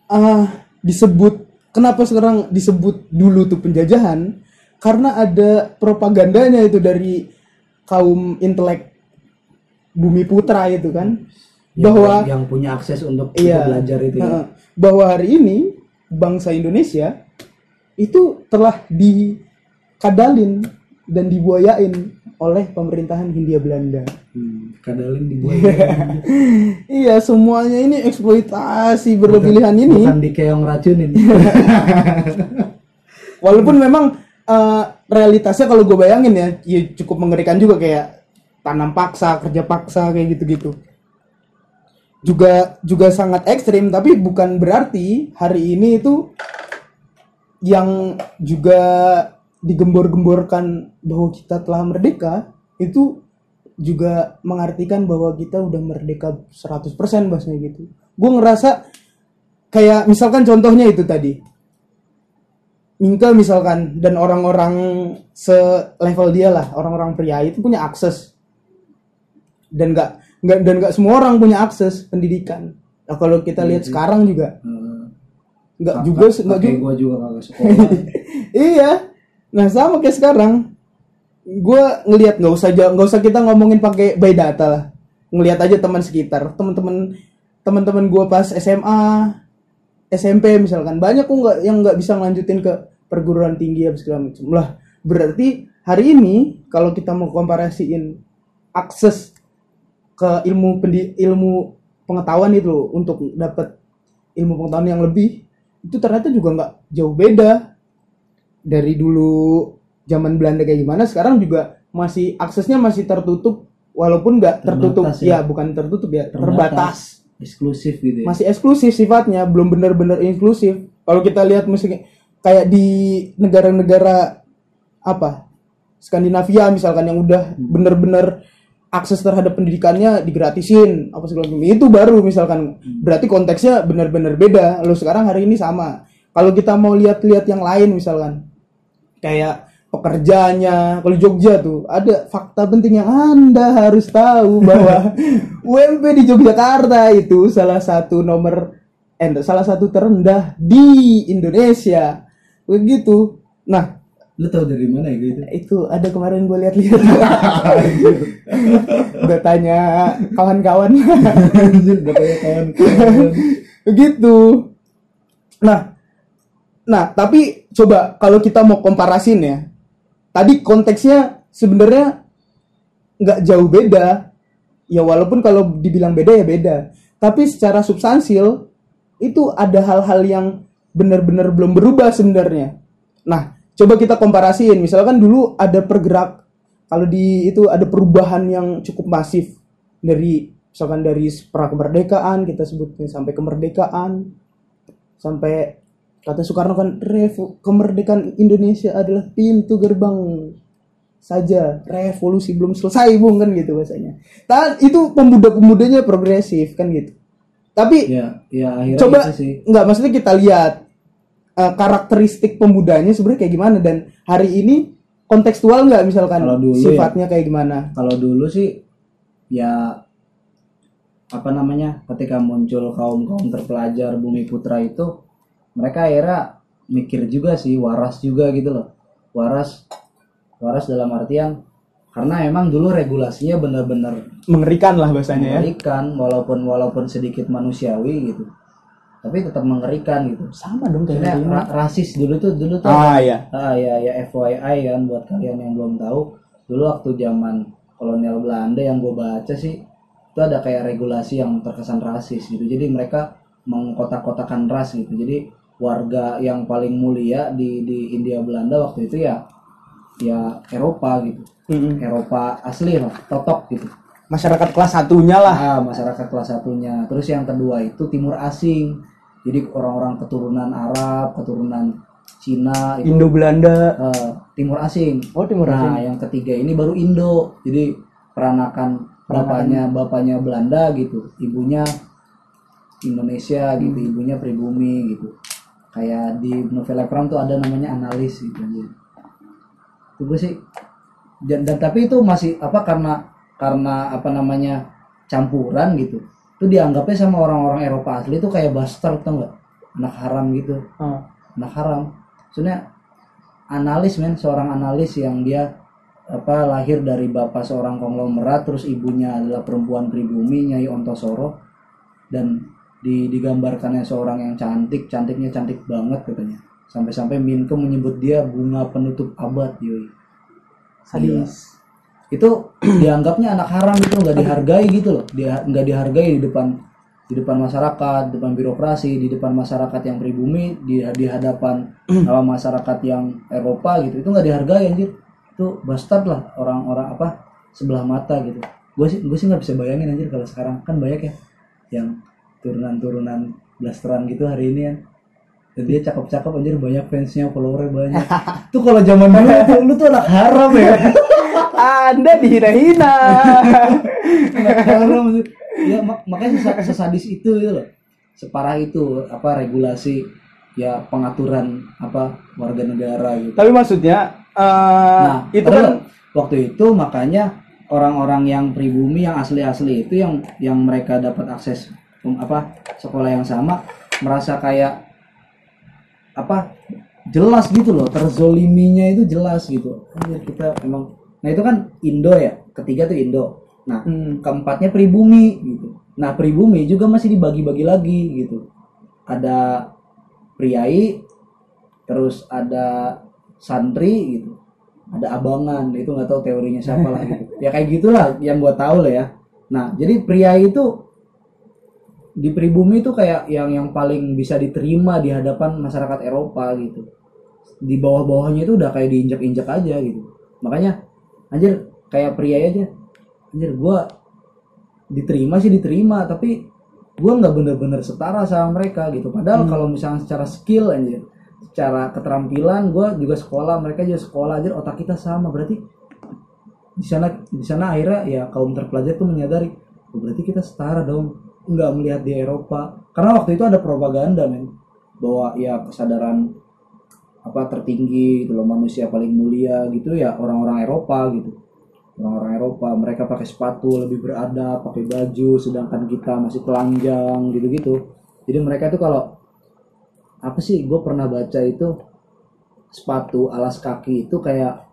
ah disebut kenapa sekarang disebut dulu tuh penjajahan? Karena ada propagandanya itu dari kaum intelek bumi putra itu kan? Yang, bahwa yang punya akses untuk iya, belajar itu ya. bahwa hari ini bangsa Indonesia itu telah dikadalin dan dibuayain oleh pemerintahan Hindia Belanda. Hmm, kadalin dibuat Iya, semuanya ini eksploitasi berlebihan ini. bukan dikeong racunin Walaupun memang eh, realitasnya kalau gue bayangin ya, ya cukup mengerikan juga kayak tanam paksa kerja paksa kayak gitu-gitu juga juga sangat ekstrim tapi bukan berarti hari ini itu yang juga digembor-gemborkan bahwa kita telah merdeka itu juga mengartikan bahwa kita udah merdeka 100% bahasanya gitu. Gue ngerasa kayak misalkan contohnya itu tadi. Minka misalkan dan orang-orang selevel dia lah, orang-orang pria itu punya akses dan nggak nggak dan nggak semua orang punya akses pendidikan. Nah kalau kita lihat sekarang juga Hmm. nggak juga nggak juga juga sekolah iya nah sama kayak sekarang. Gue ngelihat nggak usah ja- nggak usah kita ngomongin pakai by data lah. Ngelihat aja teman sekitar teman-teman teman-teman gue pas SMA SMP misalkan. Banyak kok nggak yang nggak bisa ngelanjutin ke perguruan tinggi apa segala macam. Lah berarti hari ini kalau kita mau komparasiin akses ke ilmu pendi ilmu pengetahuan itu untuk dapat ilmu pengetahuan yang lebih itu ternyata juga nggak jauh beda dari dulu zaman Belanda kayak gimana sekarang juga masih aksesnya masih tertutup walaupun nggak tertutup. ya. ya. bukan tertutup ya Terbatas. terbatas. eksklusif gitu ya. Masih eksklusif sifatnya belum benar-benar inklusif. Kalau kita lihat misalnya kayak di negara-negara apa? Skandinavia misalkan yang udah benar-benar akses terhadap pendidikannya digratisin apa segala macam. Itu baru misalkan. Berarti konteksnya benar-benar beda. Lo sekarang hari ini sama. Kalau kita mau lihat-lihat yang lain misalkan kayak pekerjaannya. Kalau Jogja tuh ada fakta penting yang anda harus tahu bahwa UMP di Yogyakarta itu salah satu nomor eh salah satu terendah di Indonesia. Begitu. Nah lu tau dari mana ya gitu? itu ada kemarin gue lihat-lihat. Tanya kawan-kawan. Anjir katanya kawan begitu. Nah nah tapi coba kalau kita mau komparasin ya tadi konteksnya sebenarnya nggak jauh beda. Ya walaupun kalau dibilang beda ya beda. Tapi secara substansil itu ada hal-hal yang benar-benar belum berubah sebenarnya. Nah coba kita komparasiin. Misalkan dulu ada pergerak kalau di itu ada perubahan yang cukup masif dari misalkan dari pra kemerdekaan kita sebutnya sampai kemerdekaan sampai kata Soekarno kan revo, kemerdekaan Indonesia adalah pintu gerbang saja. Revolusi belum selesai bung kan gitu bahasanya. Tan itu pemuda-pemudanya progresif kan gitu. Tapi ya ya akhirnya coba itu sih. nggak maksudnya kita lihat eh, karakteristik pemudanya sebenarnya kayak gimana dan hari ini kontekstual nggak misalkan Kalau dulu ya. sifatnya kayak gimana? Kalau dulu sih ya apa namanya ketika muncul kaum kaum terpelajar bumi putra itu mereka akhirnya mikir juga sih waras juga gitu loh. Waras waras dalam artian karena emang dulu regulasinya benar-benar mengerikan lah bahasanya ya. mengerikan walaupun walaupun sedikit manusiawi gitu. Tapi tetap mengerikan gitu. Sama dong kayak ini. ra- rasis dulu tuh dulu tuh ah ya Ah ya ya FYI kan buat kalian yang belum tahu. Dulu waktu zaman kolonial Belanda yang gue baca sih itu ada kayak regulasi yang terkesan rasis gitu. Jadi mereka mengkotak-kotakan ras gitu. Jadi warga yang paling mulia di di Hindia Belanda waktu itu ya ya Eropa gitu Mm-mm. Eropa asli lah totok gitu masyarakat kelas satunya lah ah masyarakat kelas satunya terus yang kedua itu timur asing jadi orang-orang keturunan Arab keturunan Cina itu Indo Belanda eh, timur asing. oh timur Nah, asing yang ketiga ini baru Indo. Jadi peranakan bapaknya bapaknya Belanda gitu, ibunya Indonesia gitu, Hmm. ibunya pribumi gitu. Kayak di novel Pram tuh ada namanya analis gitu aja. Itu gue sih dan, dan tapi itu masih apa karena karena apa namanya campuran gitu. Itu dianggapnya sama orang-orang Eropa asli itu kayak bastard tau nggak? Anak haram gitu Ah. anak haram sebenarnya analis men seorang analis yang dia apa lahir dari bapak seorang konglomerat terus ibunya adalah perempuan pribumi Nyai Ontosoro dan di, digambarkannya seorang yang cantik cantiknya cantik banget katanya. Sampai-sampai Minke menyebut dia bunga penutup abad yoi. Sadis. Itu dianggapnya anak haram itu nggak dihargai gitu loh. Dia nggak dihargai di depan di depan masyarakat di depan birokrasi di depan masyarakat yang pribumi di di hadapan apa, masyarakat yang Eropa gitu. Itu nggak dihargai anjir. Itu bastard lah orang-orang apa sebelah mata gitu. Gue sih gue sih nggak bisa bayangin anjir kalau sekarang. Kan banyak ya yang turunan-turunan blasteran gitu hari ini ya dan dia cakep-cakep anjir banyak fansnya followernya banyak. Tuh kalau zaman dulu tuh lu tuh anak haram ya. Anda dihina-hina. Anak haram ya mak- makanya sesa- sesadis itu gitu loh. Separah itu apa regulasi ya pengaturan apa warga negara gitu. Tapi maksudnya eh, Nah, itu kan waktu itu makanya orang-orang yang pribumi yang asli-asli itu yang yang mereka dapat akses apa sekolah yang sama merasa kayak apa jelas gitu loh terzoliminya itu jelas gitu. Anjir, kita emang nah itu kan Indo ya ketiga tuh Indo. Nah Hmm. keempatnya pribumi gitu. Nah pribumi juga masih dibagi-bagi lagi gitu. Ada priai terus ada santri gitu. Ada abangan itu nggak tahu teorinya siapa lah gitu. Ya kayak gitulah yang gua tahu lah ya. Nah jadi pria itu di pribumi itu kayak yang yang paling bisa diterima di hadapan masyarakat Eropa gitu. Di bawah-bawahnya itu udah kayak diinjak-injak aja gitu. Makanya anjir kayak pria aja anjir gua diterima sih diterima tapi gua nggak bener-bener setara sama mereka gitu. Padahal kalau misalnya secara skill anjir secara keterampilan gua juga sekolah mereka juga sekolah aja otak kita sama. Berarti di sana di sana akhirnya ya kaum terpelajar tuh menyadari "Oh, berarti kita setara dong nggak melihat di Eropa. Karena waktu itu ada propaganda men bahwa ya kesadaran apa tertinggi gitu loh manusia paling mulia gitu ya orang-orang Eropa gitu. Orang-orang Eropa mereka pakai sepatu lebih beradab pakai baju sedangkan kita masih telanjang gitu-gitu. Jadi mereka itu kalau apa sih gue pernah baca itu sepatu alas kaki itu kayak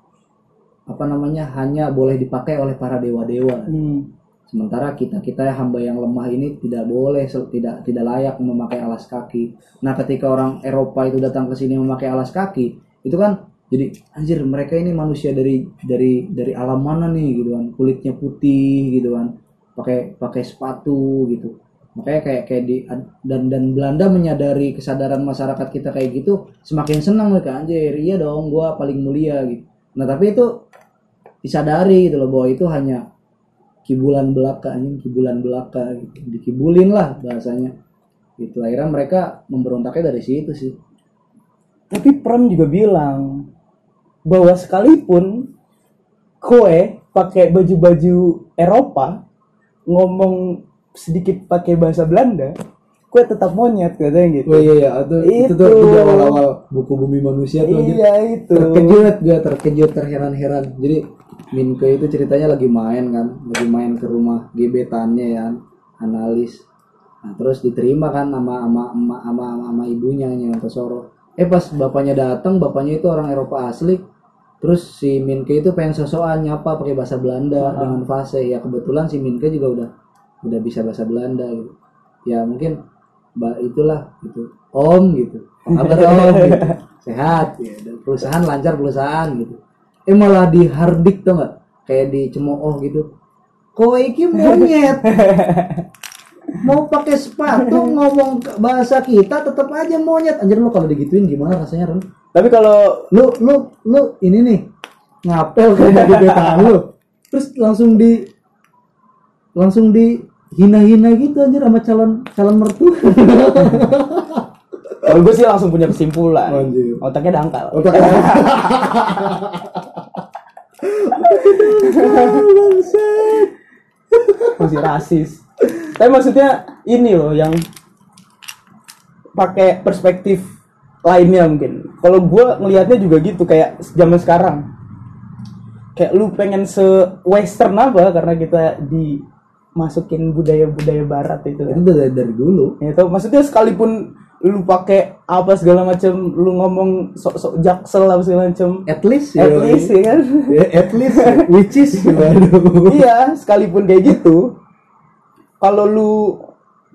apa namanya hanya boleh dipakai oleh para dewa-dewa. Hmm. Sementara kita kita hamba yang lemah ini tidak boleh tidak tidak layak memakai alas kaki. Nah ketika orang Eropa itu datang ke sini memakai alas kaki itu kan jadi anjir mereka ini manusia dari dari dari alam mana nih gitu kan. Kulitnya putih gitu kan. Pakai pakai sepatu gitu. Makanya kayak kayak di dan dan Belanda menyadari kesadaran masyarakat kita kayak gitu semakin senang mereka anjir iya dong gua paling mulia gitu. Nah tapi itu disadari gitu loh bahwa itu hanya kibulan belaka anjing kibulan belaka gitu. dikibulin lah bahasanya gitu akhirnya mereka memberontaknya dari situ sih Tapi Pram juga bilang bahwa sekalipun koe pakai baju-baju Eropa ngomong sedikit pakai bahasa Belanda, kue tetap monyet katanya gitu. oh iya iya itu itu tuh Itu. di awal-awal buku bumi manusia tuh. Iya itu. terkejut gue terkejut terheran-heran jadi Minke itu ceritanya lagi main kan lagi main ke rumah gebetannya ya analis. Nah terus diterima kan sama sama sama sama, sama ibunya yang Tesoro. Eh pas bapaknya datang bapaknya itu orang Eropa asli. Terus si Minke itu pengen sosokan nyapa pakai bahasa Belanda dengan fase. Ya kebetulan si Minke juga udah udah bisa bahasa Belanda gitu. Ya mungkin itulah gitu. Om gitu. Apa kabar om gitu? Sehat ya. Dan perusahaan lancar perusahaan gitu eh malah di hardik tuh nggak kayak di cemooh gitu kowe iki monyet mau pakai sepatu ngomong bahasa kita tetap aja monyet anjir lu kalau digituin gimana rasanya Ren? Tapi kalau lu lu lu ini nih ngapel ke rumah gebetan lu terus langsung di langsung di hina-hina gitu anjir sama calon calon mertua kalau gue sih langsung punya kesimpulan. Anjir. Otaknya dangkal. Masih rasis. Tapi maksudnya ini loh yang pakai perspektif lainnya mungkin. Kalau gue ngelihatnya juga gitu kayak zaman sekarang. Kayak lu pengen se western apa karena kita dimasukin budaya-budaya barat itu. kan. itu dari, dari dulu Ya tau maksudnya sekalipun lu pakai apa segala macam, lu ngomong sok-sok jaksel apa segala macam. at least At least ya kan. Ya, at least which is iya, sekalipun kayak gitu, kalau lu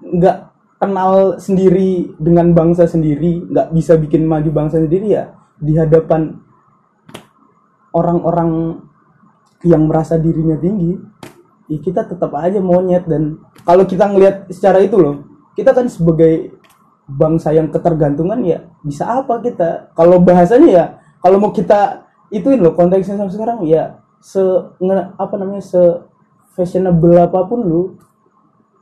nggak kenal sendiri dengan bangsa sendiri, nggak bisa bikin maju bangsa sendiri ya di hadapan orang-orang yang merasa dirinya tinggi, ya kita tetap aja monyet dan kalau kita ngelihat secara itu loh, kita kan sebagai bangsa yang ketergantungan ya bisa apa kita? Kalau bahasanya ya kalau mau kita ituin loh konteksnya sama sekarang ya se apa namanya se fashionable apa pun lu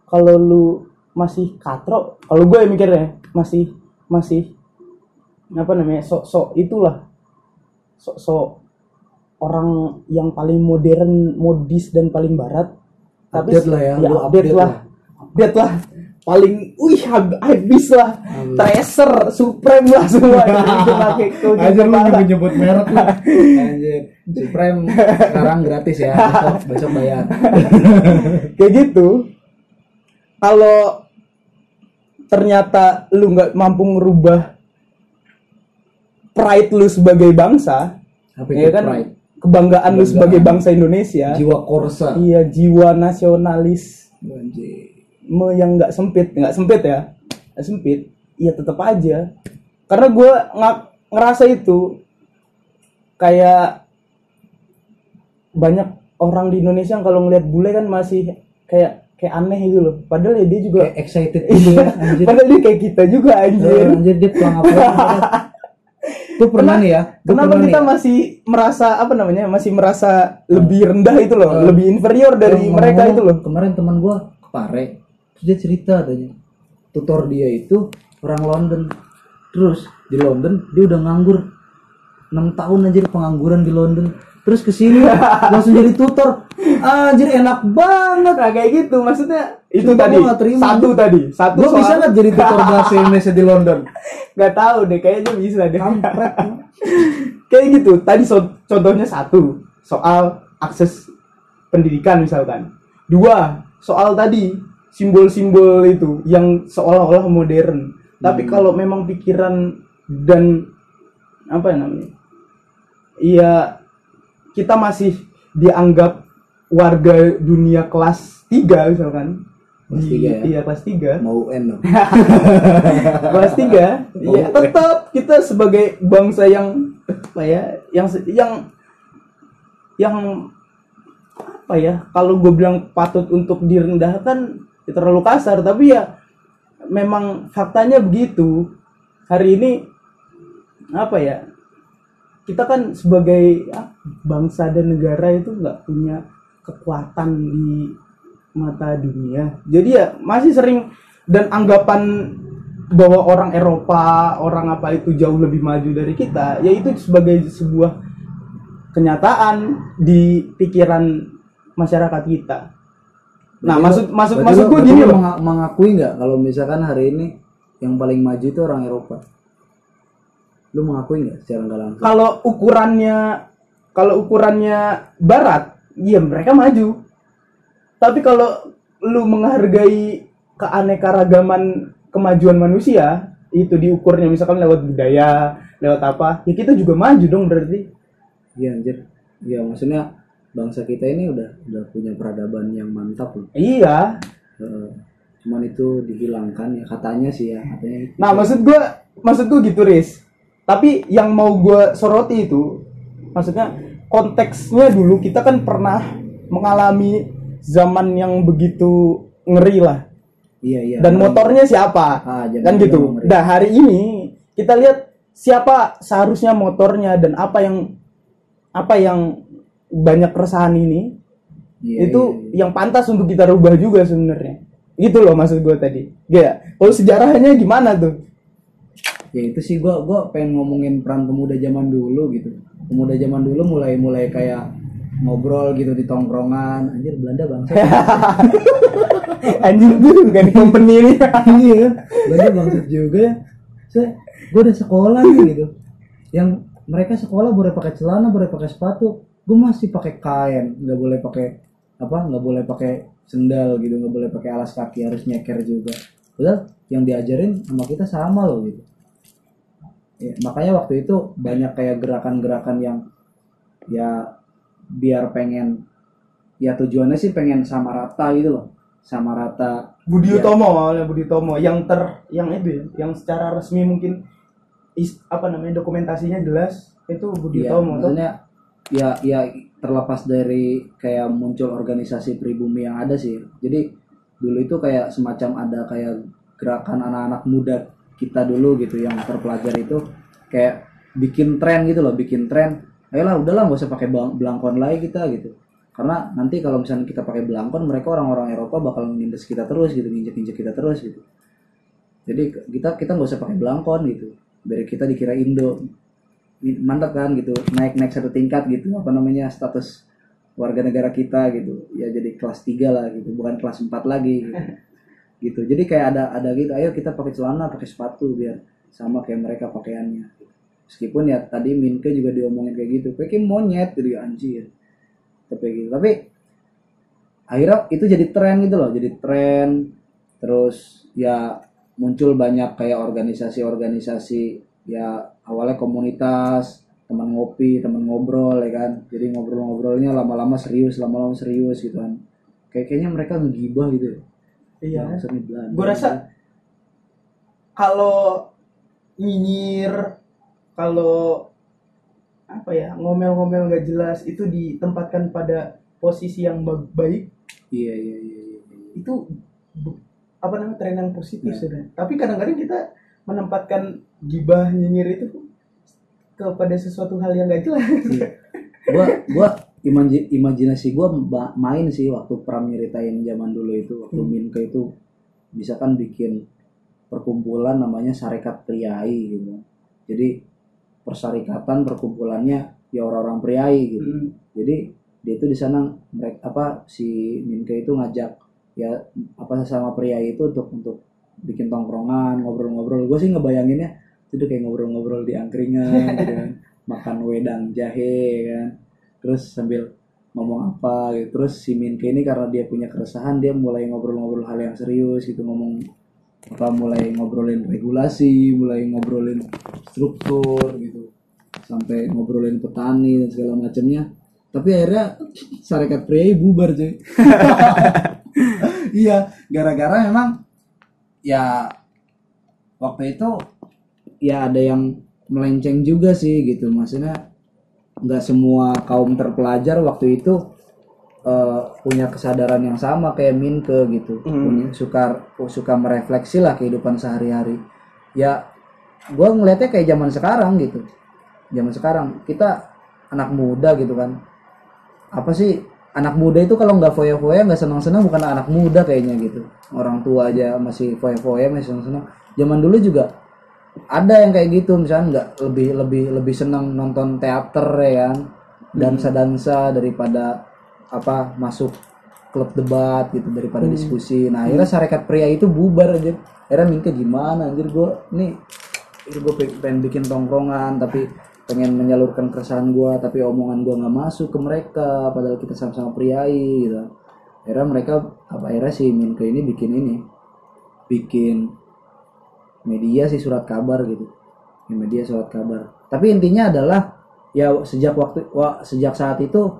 kalau lu masih katro kalau gue mikirnya masih masih apa namanya sok-sok itulah. Sok-sok orang yang paling modern modis dan paling barat. Update lah ya, lu update, update lah. Update lah paling wih hab- habis lah tracer supreme lah semua Anjir lu kepala. nyebut merek lu. Anjir. Supreme sekarang gratis ya. Besok, besok bayar. kayak gitu kalau ternyata lu nggak mampu ngerubah pride lu sebagai bangsa Apa ya kan pride? kebanggaan lu Kebanggaan. sebagai bangsa Indonesia Jiwa korsa. iya jiwa nasionalis Anjir. Me yang nggak sempit nggak sempit ya nggak sempit iya tetap aja karena gue ngerasa itu kayak banyak orang di Indonesia yang kalau ngeliat bule kan masih kayak kayak aneh gitu loh padahal ya dia juga Kayak excited gitu ya anjir. padahal dia kayak kita juga Eh, anjir Anjir dia pelang apa? Tuh pernah nih ya. gua kenapa pernah kita nih ya. masih merasa apa namanya masih merasa lebih rendah itu loh lebih inferior dari Yang mereka itu loh Kemarin teman gua ke Pare, terus dia cerita katanya. Tutor dia itu orang London. Terus di London dia udah nganggur 6 tahun anjir pengangguran di London. Terus ke sini langsung jadi tutor. Anjir enak banget. nah kayak gitu maksudnya itu tadi terima, satu tadi satu Gua bisa nggak jadi tutor bahasa Indonesia di London? nggak tahu deh kayaknya bisa deh Kampret. kayak gitu tadi so- contohnya satu soal akses pendidikan misalkan dua soal tadi simbol-simbol itu yang seolah-olah modern. Tapi kalau memang pikiran dan apa ya namanya iya kita masih dianggap warga dunia kelas 3 misalkan. Kelas Di- tiga ya? iya kelas 3 Mau UN dong. kelas 3 ya tetap kita sebagai bangsa yang apa ya yang yang yang apa ya kalau gue bilang patut untuk direndahkan ya terlalu kasar. Tapi ya memang faktanya begitu. Hari ini apa ya kita kan sebagai ah, bangsa dan negara itu nggak punya kekuatan di mata dunia. Jadi ya masih sering dan anggapan bahwa orang Eropa orang apa itu jauh lebih maju dari kita yaitu sebagai sebuah kenyataan di pikiran masyarakat kita nah maksud maksud Berarti maksud gue gini loh menga- mengakui nggak kalau misalkan hari ini yang paling maju itu orang Eropa? Lu mengakui nggak secara nggak langsung? kalau ukurannya kalau ukurannya barat iya mereka maju tapi kalau lu menghargai keanekaragaman kemajuan manusia itu diukurnya misalkan lewat budaya lewat apa ya kita juga maju dong berarti Iya anjir. Iya maksudnya bangsa kita ini udah udah punya peradaban yang mantap loh. iya cuman itu dihilangkan ya katanya sih ya katanya. itu. nah maksud gua maksud gua gitu Riz tapi yang mau gua soroti itu maksudnya konteksnya dulu kita kan pernah mengalami zaman yang begitu ngeri lah Iya iya. dan motornya siapa Ah, kan gitu nah hari ini kita lihat siapa seharusnya motornya dan apa yang apa yang banyak keresahan ini Iya, itu iya, yang pantas untuk kita rubah juga sebenarnya. Gitu loh maksud gue tadi. Ya kalau sejarahnya gimana tuh? Ya itu sih gua gua pengen ngomongin peran pemuda zaman dulu gitu. Pemuda zaman dulu mulai mulai kayak ngobrol gitu di tongkrongan. Anjir Belanda bangsa. Anjing tuh bukan company ini. Iya Belanda bangsat juga ya. Saya gue udah sekolah nih gitu. Yang mereka sekolah boleh pakai celana boleh pakai sepatu gue masih pakai kain nggak boleh pakai apa nggak boleh pakai sendal gitu nggak boleh pakai alas kaki harus nyeker juga padahal yang diajarin sama kita sama loh gitu ya, makanya waktu itu banyak kayak gerakan-gerakan yang ya biar pengen ya tujuannya sih pengen sama rata gitu loh sama rata Budi Ya. Utomo awalnya Budi Utomo yang ter yang itu ya, yang secara resmi mungkin is, apa namanya dokumentasinya jelas itu Budi Iya, Utomo tuh. maksudnya ya ya terlepas dari kayak muncul organisasi pribumi yang ada sih. Jadi dulu itu kayak semacam ada kayak gerakan anak-anak muda kita dulu gitu yang terpelajar itu kayak bikin tren gitu loh, bikin tren. Ayolah udahlah nggak usah pakai bel- belangkon lagi kita gitu. Karena nanti kalau misalnya kita pakai belangkon mereka orang-orang Eropa bakal nindes kita terus gitu nginjek-injek kita terus gitu. Jadi kita kita nggak usah pakai belangkon gitu. Biar kita dikira Indo mantap kan gitu. Naik naik satu tingkat gitu apa namanya status warga negara kita gitu. Ya jadi kelas 3 lah gitu. Bukan kelas 4 lagi gitu, gitu. jadi kayak ada ada gitu ayo kita pakai celana pakai sepatu biar sama kayak mereka pakaiannya. Meskipun ya tadi Minke juga diomongin kayak gitu kayak monyet? Gitu anjir. Tapi gitu. Tapi akhirnya itu jadi tren gitu loh jadi tren. Terus ya muncul banyak kayak organisasi-organisasi ya awalnya komunitas teman ngopi teman ngobrol ya kan jadi ngobrol-ngobrolnya lama-lama serius lama-lama serius gitu kan kayak kayaknya mereka ngegibah gitu ya iya Belanda. gue rasa kalau nyinyir kalau apa ya ngomel-ngomel nggak jelas itu ditempatkan pada posisi yang ba- baik iya iya iya iya, iya. itu apa namanya tren yang positif Ya. sebenarnya tapi kadang-kadang kita menempatkan gibah nyinyir itu kepada sesuatu hal yang nggak jelas Iya. gua gua imaji- imajinasi gua main sih waktu Pram nyeritain zaman dulu itu waktu Hmm. Minke itu bisa kan bikin perkumpulan namanya Sarekat Priai gitu jadi persyarikatan perkumpulannya ya orang-orang priai gitu Hmm. jadi dia itu di sana mereka apa si Minke itu ngajak ya apa sesama pria itu untuk untuk bikin tongkrongan ngobrol-ngobrol gue sih ngebayanginnya itu kayak ngobrol-ngobrol di angkringan gitu kan. Makan wedang jahe kan. Terus sambil ngomong apa gitu. Terus si Minke ini karena dia punya keresahan dia mulai ngobrol-ngobrol hal yang serius gitu. Ngomong apa mulai ngobrolin regulasi mulai ngobrolin struktur gitu. Sampai ngobrolin petani dan segala macamnya. Tapi akhirnya Sarekat Pria bubar cuy. Iya gara-gara memang ya waktu itu ya ada yang melenceng juga sih gitu. Maksudnya nggak semua kaum terpelajar waktu itu eh, punya kesadaran yang sama kayak Minke gitu. Punya suka suka merefleksi lah kehidupan sehari-hari. Ya gue ngelihatnya kayak zaman sekarang gitu. Zaman sekarang kita anak muda gitu kan. Apa sih anak muda itu kalau nggak foya-foya nggak senang-senang bukan anak muda kayaknya gitu. Orang tua aja masih foya-foya masih senang-senang. Zaman dulu juga ada yang kayak gitu misalnya nggak lebih lebih lebih senang nonton teater ya kan? Dansa-dansa daripada apa masuk klub debat gitu daripada diskusi. Nah akhirnya sarekat pria itu bubar aja akhirnya Minke gimana anjir gue nih gue pengen bikin tongkrongan tapi pengen menyalurkan keresahan gue tapi omongan gue nggak masuk ke mereka padahal kita sama-sama priai gitu. Akhirnya mereka apa akhirnya si Minke ini bikin ini bikin media sih surat kabar gitu. Ya, media surat kabar. Tapi intinya adalah ya sejak waktu wah, sejak saat itu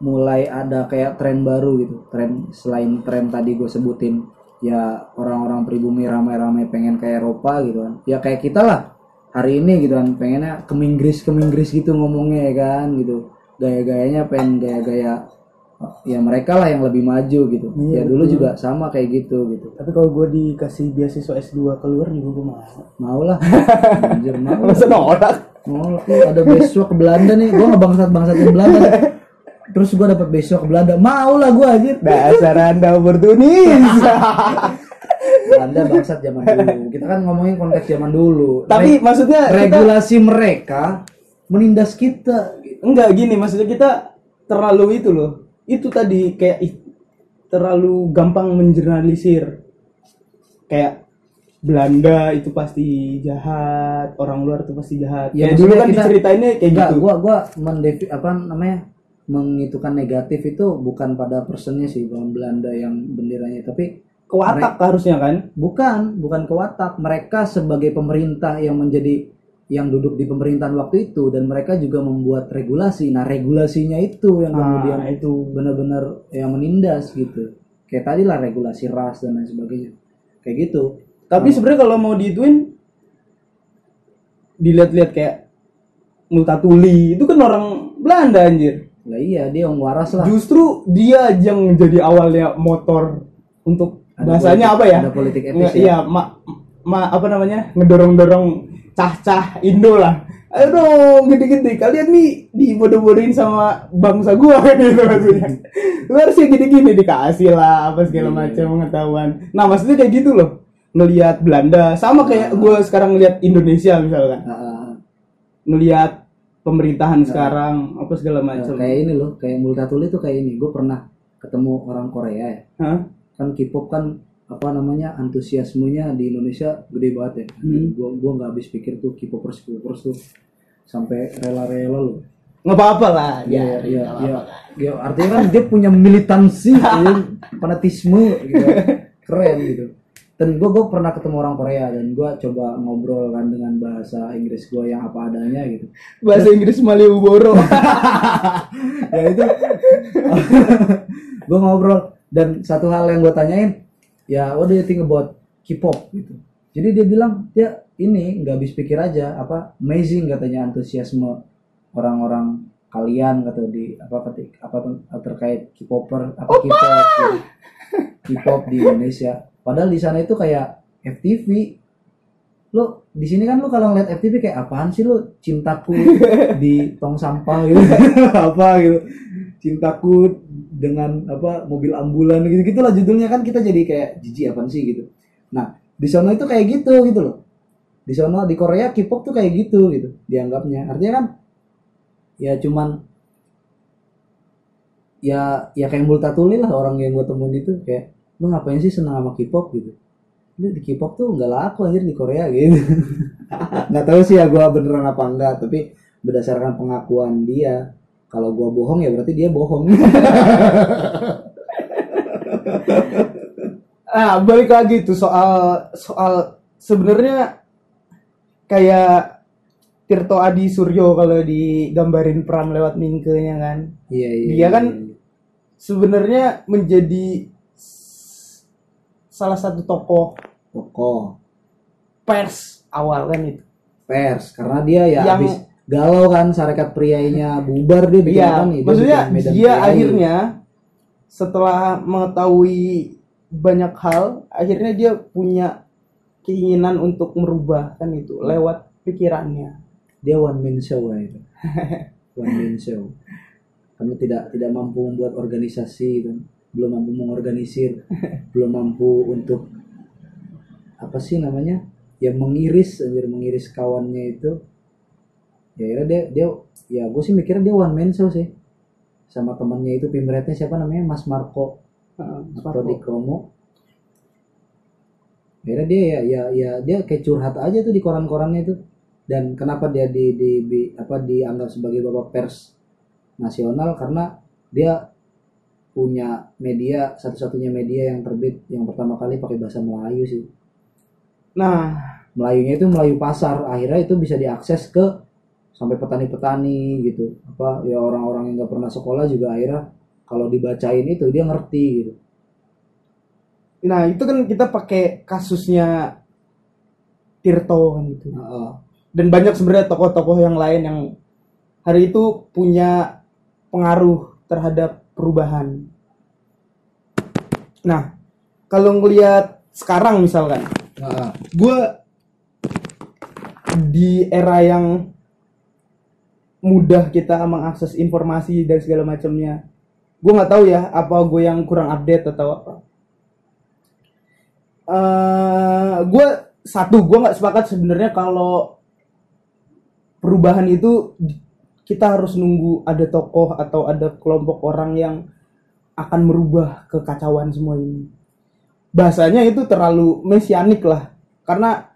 mulai ada kayak tren baru gitu. Tren selain tren tadi gue sebutin ya orang-orang pribumi ramai-ramai pengen ke Eropa gitu kan. Ya kayak kita lah hari ini gitu kan pengennya ke Inggris ke Inggris gitu ngomongnya ya kan gitu. Gaya-gayanya pengen gaya-gaya ya mereka lah yang lebih maju gitu. Ya Iya, dulu betul. juga sama kayak gitu gitu. Tapi kalau gue dikasih beasiswa S2 keluar juga gue mau. Mau lah. Anjir mau masa nolak mau lah. Ih, ada beasiswa ke Belanda nih. Gue nggak bangsat bangsatin Belanda. Terus gue dapat beasiswa ke Belanda. Mau lah gue anjir. Dasar anda oportunis Belanda bangsat zaman dulu. Kita kan ngomongin konteks zaman dulu. Tapi Reg- maksudnya kita regulasi mereka menindas kita enggak gini maksudnya kita terlalu itu loh itu tadi kayak ih, terlalu gampang menjernalisir kayak Belanda itu pasti jahat orang luar itu pasti jahat. Ya, dulu kan kita- diceritainnya kayak Enggak, gitu. gua gua mendefi apa namanya mengitukan negatif itu bukan pada personnya sih bukan Belanda yang benderanya tapi ke watak harusnya kan? Bukan bukan ke watak. Mereka sebagai pemerintah yang menjadi yang duduk di pemerintahan waktu itu dan mereka juga membuat regulasi. Nah regulasinya itu yang kemudian nah itu. benar-benar yang menindas gitu. Kayak tadi lah regulasi ras dan lain sebagainya. Kayak gitu. Tapi sebenarnya kalau mau diituin dilihat-lihat kayak Multatuli itu kan orang Belanda anjir. Lah iya dia yang waras lah. Justru dia yang jadi awalnya motor untuk Ada bahasanya politik- apa ya? ada politik etis Nge- ya. iya ma, ma- apa namanya? Ngedorong dorong cah cah Indo lah. Dong gede-gede. Kalian nih dibodoh-bodohin sama bangsa gua. Gitu maksudnya. Lu harusnya gini-gini dikasih lah apa segala Iya. macam pengetahuan. Nah maksudnya kayak gitu loh. Ngelihat Belanda sama kayak gua sekarang ngelihat Indonesia misalkan. Ah, ngelihat pemerintahan sekarang apa segala ah, macam. kayak ini loh kayak Multatuli tuh kayak ini. Gue pernah ketemu orang Korea ya. Hah? kan K-pop kan apa namanya antusiasmenya di Indonesia gede banget ya Hmm. gua gua nggak habis pikir tuh K-popers K-popers tuh sampai rela-rela loh nggak apa-apa lah Iya, ya, iya, iya. Ya, artinya kan dia punya militansi, ya, fanatisme, gitu. keren gitu. Dan gue gue pernah ketemu orang Korea dan gue coba ngobrol kan dengan bahasa Inggris gue yang apa adanya gitu. bahasa Inggris Malioboro ya itu, gue ngobrol dan satu hal yang gue tanyain, ya what do you think about K-pop gitu. Jadi dia bilang dia ini nggak habis pikir aja apa amazing katanya antusiasme orang-orang kalian kata di apa ketik apa terkait K-popper apa K-pop gitu. K-pop di Indonesia. Padahal di sana itu kayak FTV. Lo di sini kan lo kalau ngeliat FTV kayak apaan sih lo cintaku di tong sampah gitu apa gitu cintaku dengan apa mobil ambulan gitu gitulah judulnya kan kita jadi kayak jijik apaan sih gitu. Nah di sana itu kayak gitu gitu loh. Di sana di Korea K-pop tuh kayak gitu gitu dianggapnya. Artinya kan ya cuman ya ya kayak Multatuli lah orang yang gue temuin itu kayak lu ngapain sih senang sama K-pop gitu lu di K-pop tuh nggak laku anjir di Korea gitu nggak tahu sih ya gue beneran apa enggak tapi berdasarkan pengakuan dia kalau gua bohong ya berarti dia bohong. Ah balik lagi tuh soal soal sebenarnya kayak Tirto Adi Suryo kalau digambarin peran lewat mingkenya kan. Iya iya Dia kan iya. sebenarnya menjadi salah satu tokoh tokoh. pers awal kan itu. Pers karena dia ya Yang- habis galau kan sarekat priainya bubar dia bikin Iya, apa nih Dia maksudnya dia Priai. akhirnya setelah mengetahui banyak hal, akhirnya dia punya keinginan untuk merubah kan itu lewat pikirannya. dia one man show lah itu. One man show. Karena tidak tidak mampu membuat organisasi kan. Belum mampu mengorganisir. Belum mampu untuk apa sih namanya? Ya mengiris anjir mengiris kawannya itu ya akhirnya dia dia ya gue sih mikirnya dia one man show sih. Sama temannya itu pimretnya siapa namanya? Mas Marco. Heeh, atau di Kromo akhirnya dia ya ya ya dia kayak curhat aja tuh di koran-korannya itu. Dan kenapa dia di, di, di- apa dianggap sebagai bapak pers nasional? Karena dia punya media satu-satunya media yang terbit yang pertama kali pakai bahasa Melayu sih. Nah, Melayunya itu Melayu pasar. Akhirnya itu bisa diakses ke sampai petani-petani gitu apa ya orang-orang yang nggak pernah sekolah juga akhirnya kalau dibacain itu dia ngerti gitu nah itu kan kita pakai kasusnya Tirto kan gitu. Heeh. Dan banyak sebenarnya tokoh-tokoh yang lain yang hari itu punya pengaruh terhadap perubahan. Nah, kalau ngelihat sekarang misalkan, Heeh. gue di era yang mudah kita mengakses informasi dan segala macamnya. Gue nggak tahu ya apa gue yang kurang update atau apa. Eh gue satu gue nggak sepakat sebenarnya kalau perubahan itu kita harus nunggu ada tokoh atau ada kelompok orang yang akan merubah kekacauan semua ini. Bahasanya itu terlalu mesianik lah. Karena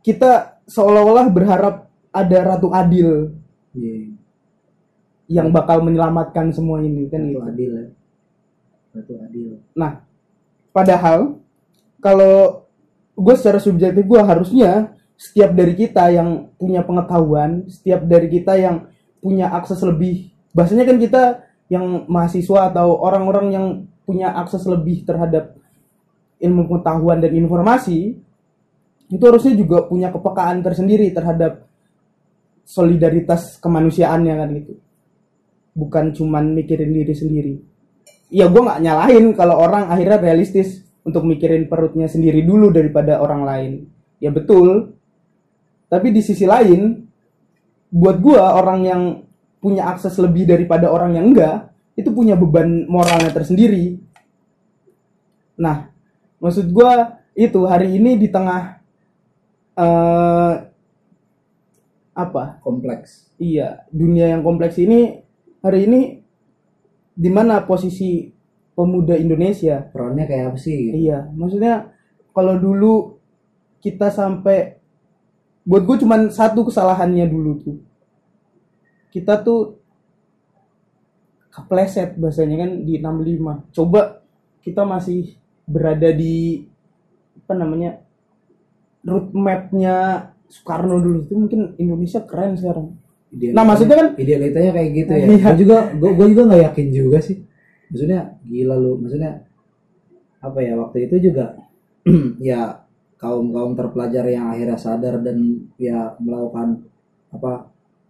kita seolah-olah berharap ada ratu adil Iya. yang bakal menyelamatkan semua ini kan Itu gitu. adil ya. Itu adil. Nah, padahal kalau gue secara subjektif gue harusnya setiap dari kita yang punya pengetahuan, setiap dari kita yang punya akses lebih, bahasanya kan kita yang mahasiswa atau orang-orang yang punya akses lebih terhadap ilmu pengetahuan dan informasi, itu harusnya juga punya kepekaan tersendiri terhadap solidaritas kemanusiaannya kan gitu. Bukan cuman mikirin diri sendiri. Ya gue nggak nyalahin kalau orang akhirnya realistis untuk mikirin perutnya sendiri dulu daripada orang lain. Ya betul. Tapi di sisi lain buat gua orang yang punya akses lebih daripada orang yang enggak itu punya beban moralnya tersendiri nah maksud gua itu hari ini di tengah eh apa kompleks Iya, dunia yang kompleks ini hari ini di mana posisi pemuda Indonesia? perannya kayak apa sih gitu. Iya, maksudnya kalau dulu kita sampai buat gue cuman satu kesalahannya dulu tuh. Kita tuh kepleset bahasanya kan di 65. Coba kita masih berada di apa namanya route mapnya Soekarno dulu itu mungkin Indonesia keren sekarang. Idealitanya- Nah, maksudnya kan- idealitanya kayak gitu ya. Iya. Gue juga gue juga nggak yakin juga sih. Maksudnya gila lu. Maksudnya apa ya waktu itu juga ya kaum kaum terpelajar yang akhirnya sadar dan ya melakukan apa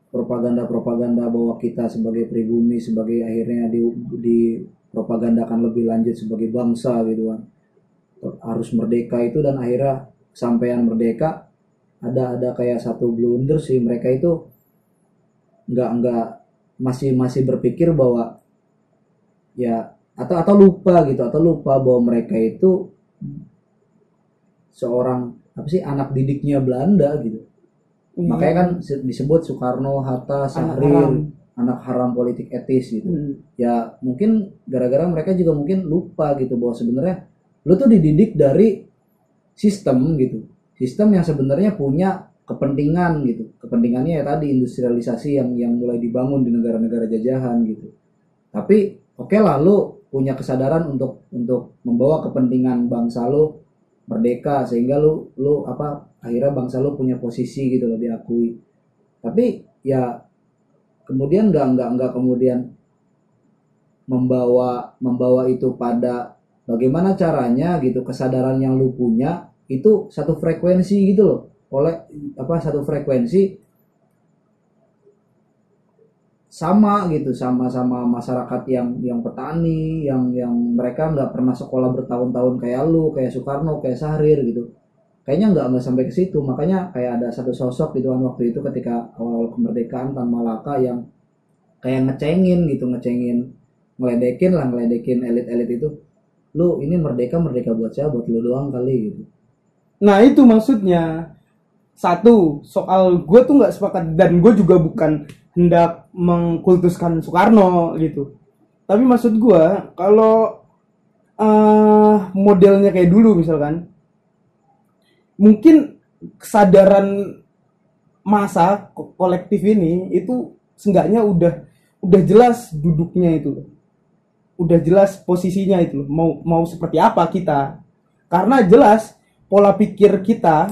propaganda propaganda bahwa kita sebagai pribumi sebagai akhirnya di di propagandakan lebih lanjut sebagai bangsa gitu kan harus merdeka itu dan akhirnya sampaian merdeka ada ada kayak satu blunder sih. Mereka itu nggak nggak masih masih berpikir bahwa ya atau atau lupa gitu atau lupa bahwa mereka itu seorang apa sih anak didiknya Belanda gitu. Makanya kan se- disebut Soekarno Hatta Syahrir haram. anak haram politik etis gitu. Hmm. ya mungkin gara-gara mereka juga mungkin lupa gitu bahwa sebenarnya lu tuh dididik dari sistem gitu sistem yang sebenarnya punya kepentingan gitu. Kepentingannya ya tadi industrialisasi yang yang mulai dibangun di negara-negara jajahan gitu. Tapi oke lah lu punya kesadaran untuk untuk membawa kepentingan bangsa lu merdeka sehingga lu lu apa akhirnya bangsa lu punya posisi gitu loh diakui. Tapi ya kemudian nggak nggak nggak kemudian membawa membawa itu pada bagaimana caranya gitu kesadaran yang lu punya itu satu frekuensi gitu loh. Oleh apa satu frekuensi. Sama gitu sama sama masyarakat yang yang petani yang yang mereka nggak pernah sekolah bertahun-tahun kayak lu kayak Soekarno kayak Syahrir gitu. Kayaknya nggak nggak sampai ke situ. Makanya kayak ada satu sosok gitu kan waktu itu ketika awal kemerdekaan Tan Malaka yang kayak ngecengin gitu ngecengin ngeledekin lah ngeledekin elit-elit itu. Lu ini merdeka merdeka buat siapa? Buat lu doang kali gitu Nah itu maksudnya. Satu soal gue tuh nggak sepakat dan gue juga bukan hendak mengkultuskan Soekarno gitu. Tapi maksud gue kalau eh, modelnya kayak dulu misalkan, mungkin kesadaran masa ko- kolektif ini itu seenggaknya udah udah jelas duduknya itu, udah jelas posisinya itu mau mau seperti apa kita? Karena jelas pola pikir kita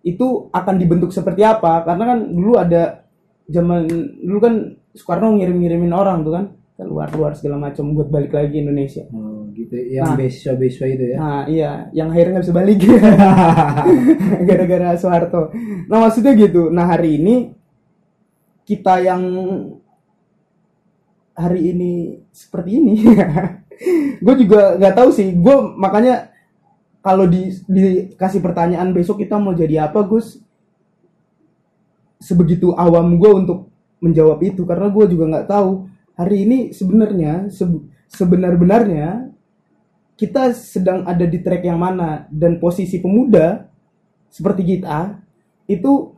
itu akan dibentuk seperti apa. Karena kan dulu ada zaman dulu kan Soekarno ngirim-ngirimin orang tuh kan ke luar-luar segala macam buat balik lagi Indonesia. Oh gitu yang Nah. beasiswa-beasiswa itu ya. Nah iya. Yang akhirnya nggak bisa balik. Gara-gara Soeharto. Nah maksudnya gitu. Nah hari ini kita yang hari ini seperti ini gue juga nggak tahu sih. Gue makanya kalau di dikasih pertanyaan besok kita mau jadi apa Gus? Sebegitu awam gue untuk menjawab itu karena gue juga nggak tahu. Hari ini sebenarnya sebe- sebenar-benarnya kita sedang ada di track yang mana dan posisi pemuda seperti kita itu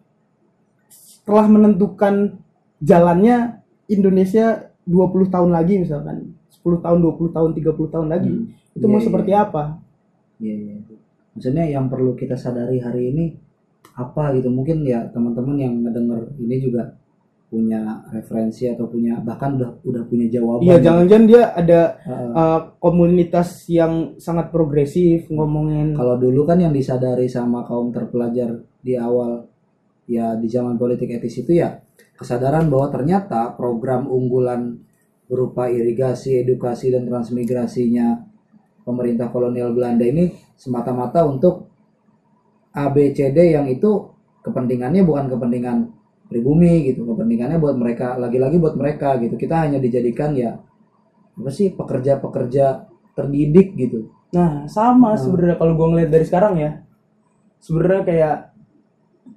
telah menentukan jalannya Indonesia 20 tahun lagi misalkan. 10 tahun 20 tahun 30 tahun lagi. Hmm. itu mau Iya, seperti iya. apa Iya, iya. Maksudnya yang perlu kita sadari hari ini apa gitu? Mungkin ya teman-teman yang ngedenger ini juga punya referensi atau punya bahkan udah udah punya jawaban. Iya, jangan-jangan dia ada Heeh. uh, komunitas yang sangat progresif ngomongin Kalau dulu kan yang disadari sama kaum terpelajar di awal ya di zaman politik etis itu ya kesadaran bahwa ternyata program unggulan berupa irigasi, edukasi dan transmigrasinya pemerintah kolonial Belanda ini semata-mata untuk ABCD yang itu kepentingannya bukan kepentingan pribumi gitu, kepentingannya buat mereka lagi-lagi buat mereka gitu. Kita hanya dijadikan ya apa sih pekerja-pekerja terdidik gitu. Nah, sama Hmm. sebenarnya kalau gue ngeliat dari sekarang ya. Sebenarnya kayak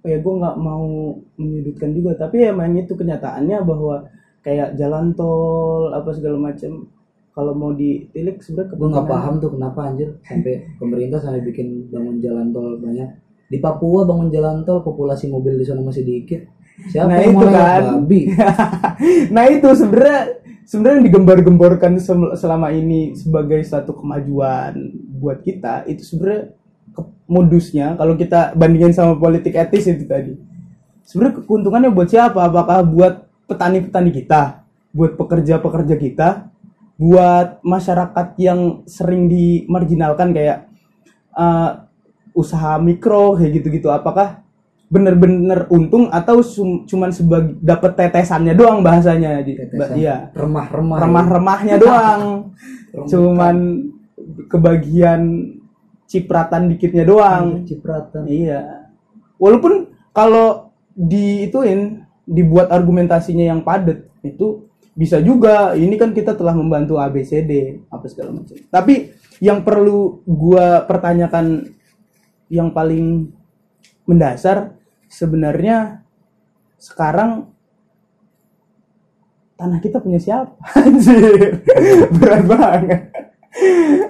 ya gue nggak mau menyudutkan juga tapi emang itu kenyataannya bahwa kayak jalan tol apa segala macam kalau mau ditilik sebenarnya gue nggak paham tuh kenapa anjir. Sampai pemerintah sampai bikin bangun jalan tol banyak. Di Papua bangun jalan tol populasi mobil di sana masih dikit. Siapa Nah, yang mau itu lewat kan. babi nah itu sebenarnya sebenarnya digembar-gemborkan selama ini sebagai satu kemajuan buat kita itu sebenarnya modusnya kalau kita bandingin sama politik etis itu tadi. Sebenarnya keuntungannya buat siapa? Apakah buat petani-petani kita? Buat pekerja-pekerja kita buat masyarakat yang sering dimarginalkan kayak eh, usaha mikro kayak gitu-gitu. Apakah bener-bener untung atau sum- cuman sebagai dapat tetesannya doang bahasanya? Tetesan. iya. Remah-remah. Remah-remahnya doang. Cuman kebagian cipratan dikitnya doang. Cipratan. Iya. Walaupun kalau diituin dibuat argumentasinya yang padat itu bisa juga ini kan kita telah membantu ABCD apa segala macam. Tapi yang perlu gua pertanyakan yang paling mendasar sebenarnya sekarang tanah kita punya siapa? Anjir berat banget.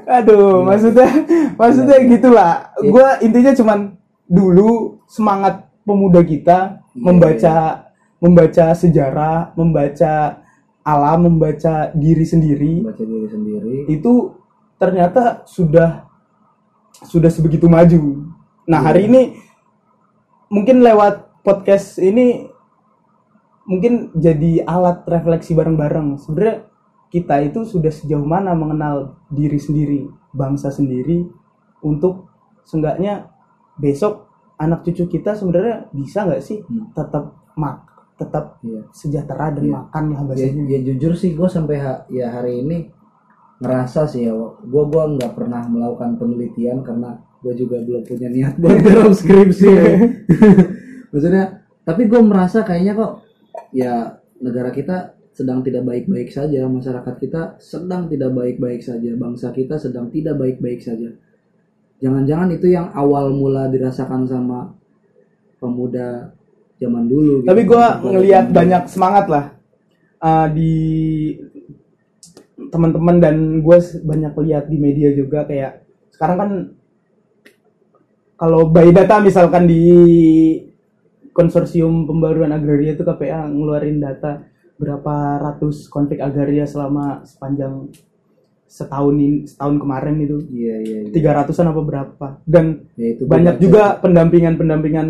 Aduh maksudnya maksudnya gitulah gua intinya cuman dulu semangat pemuda kita membaca membaca sejarah membaca alam membaca diri sendiri baca diri sendiri itu ternyata sudah sudah sebegitu maju. Nah hari ini mungkin lewat podcast ini mungkin jadi alat refleksi bareng-bareng. Sebenarnya kita itu sudah sejauh mana mengenal diri sendiri, bangsa sendiri, untuk seenggaknya besok anak cucu kita sebenarnya bisa nggak sih tetap mak tetap Iya. sejahtera dan makan lah ya, bahasanya. ya jujur sih gue sampai ha- ya hari ini ngerasa sih ya gue gua nggak pernah melakukan penelitian karena gue juga belum punya niat buat dalam skripsi ya. maksudnya tapi gue merasa kayaknya kok ya negara kita sedang tidak baik-baik saja masyarakat kita sedang tidak baik-baik saja bangsa kita sedang tidak baik-baik saja jangan-jangan itu yang awal mula dirasakan sama pemuda zaman dulu gitu. tapi gue ngelihat banyak semangat lah uh, di teman-teman dan gue banyak lihat di media juga kayak sekarang kan kalau by data misalkan di konsorsium pembaruan agraria itu KPA ngeluarin data berapa ratus konflik agraria selama sepanjang setahun ini setahun kemarin itu iya iya iya. tiga ratusan apa berapa dan Ya, itu banyak juga pendampingan-pendampingan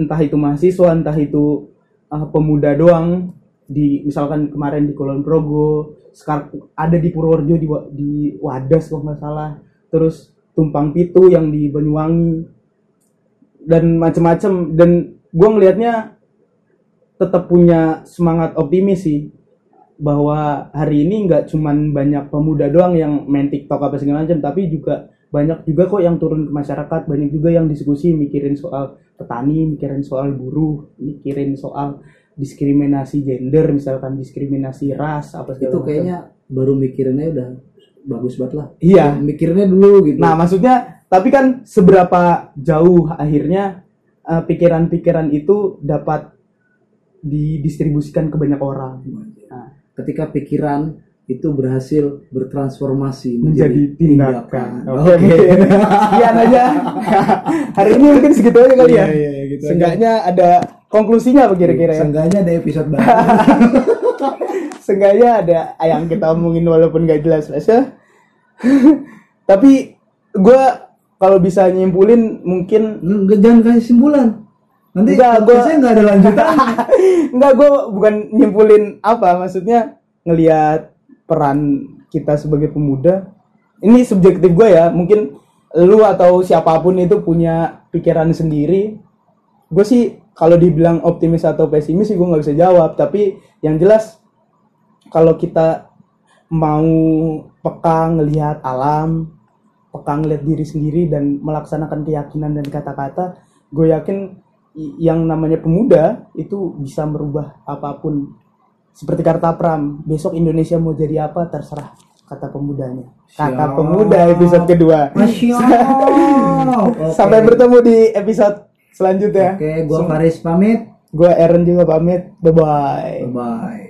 entah itu mahasiswa entah itu uh, pemuda doang. Di misalkan kemarin di Kulon Progo sekarang ada di Purworejo di di Wadas kalau nggak salah. Terus Tumpang Pitu yang di Banyuwangi. Dan macam-macam dan gue ngelihatnya tetap punya semangat optimis sih bahwa hari ini nggak cuman banyak pemuda doang yang main TikTok apa segala macam tapi juga banyak juga kok yang turun ke masyarakat banyak juga yang diskusi mikirin soal petani mikirin soal buruh mikirin soal diskriminasi gender misalkan diskriminasi ras apa segala itu macam. kayaknya baru mikirinnya udah bagus banget lah. Iya. Mikirnya dulu gitu. Nah, maksudnya tapi kan seberapa jauh akhirnya eh, pikiran-pikiran itu dapat didistribusikan ke banyak orang. Nah, ketika pikiran itu berhasil bertransformasi menjadi tindakan. Oke. Oke, sekian aja. Hari ini mungkin segitu aja kali ya. Iya, iya, iya, gitu aja. Seenggaknya ada konklusinya apa kira-kira ya? Seenggaknya ada episode baru. Seenggaknya ada yang kita omongin walaupun gak jelas ya. Tapi gue kalau bisa nyimpulin mungkin Enggak jangan kasih simpulan. Nanti Enggak, gua- saya nggak ada lanjutan. Enggak, gue bukan nyimpulin apa, maksudnya ngelihat peran kita sebagai pemuda. Ini subjektif gue ya, mungkin lu atau siapa pun itu punya pikiran sendiri. Gue sih kalau dibilang optimis atau pesimis sih gue nggak bisa jawab, tapi yang jelas kalau kita mau peka ngelihat alam, peka ngelihat diri sendiri dan melaksanakan keyakinan dan kata-kata, gue yakin yang namanya pemuda itu bisa merubah apa pun. Seperti kata Pram, besok Indonesia mau jadi apa terserah kata pemudanya. Kata Siap. pemuda episode kedua. Masya Allah. Oke. Sampai bertemu di episode selanjutnya Oke, gua Faris pamit. gue Aaron juga pamit bye bye Bye bye.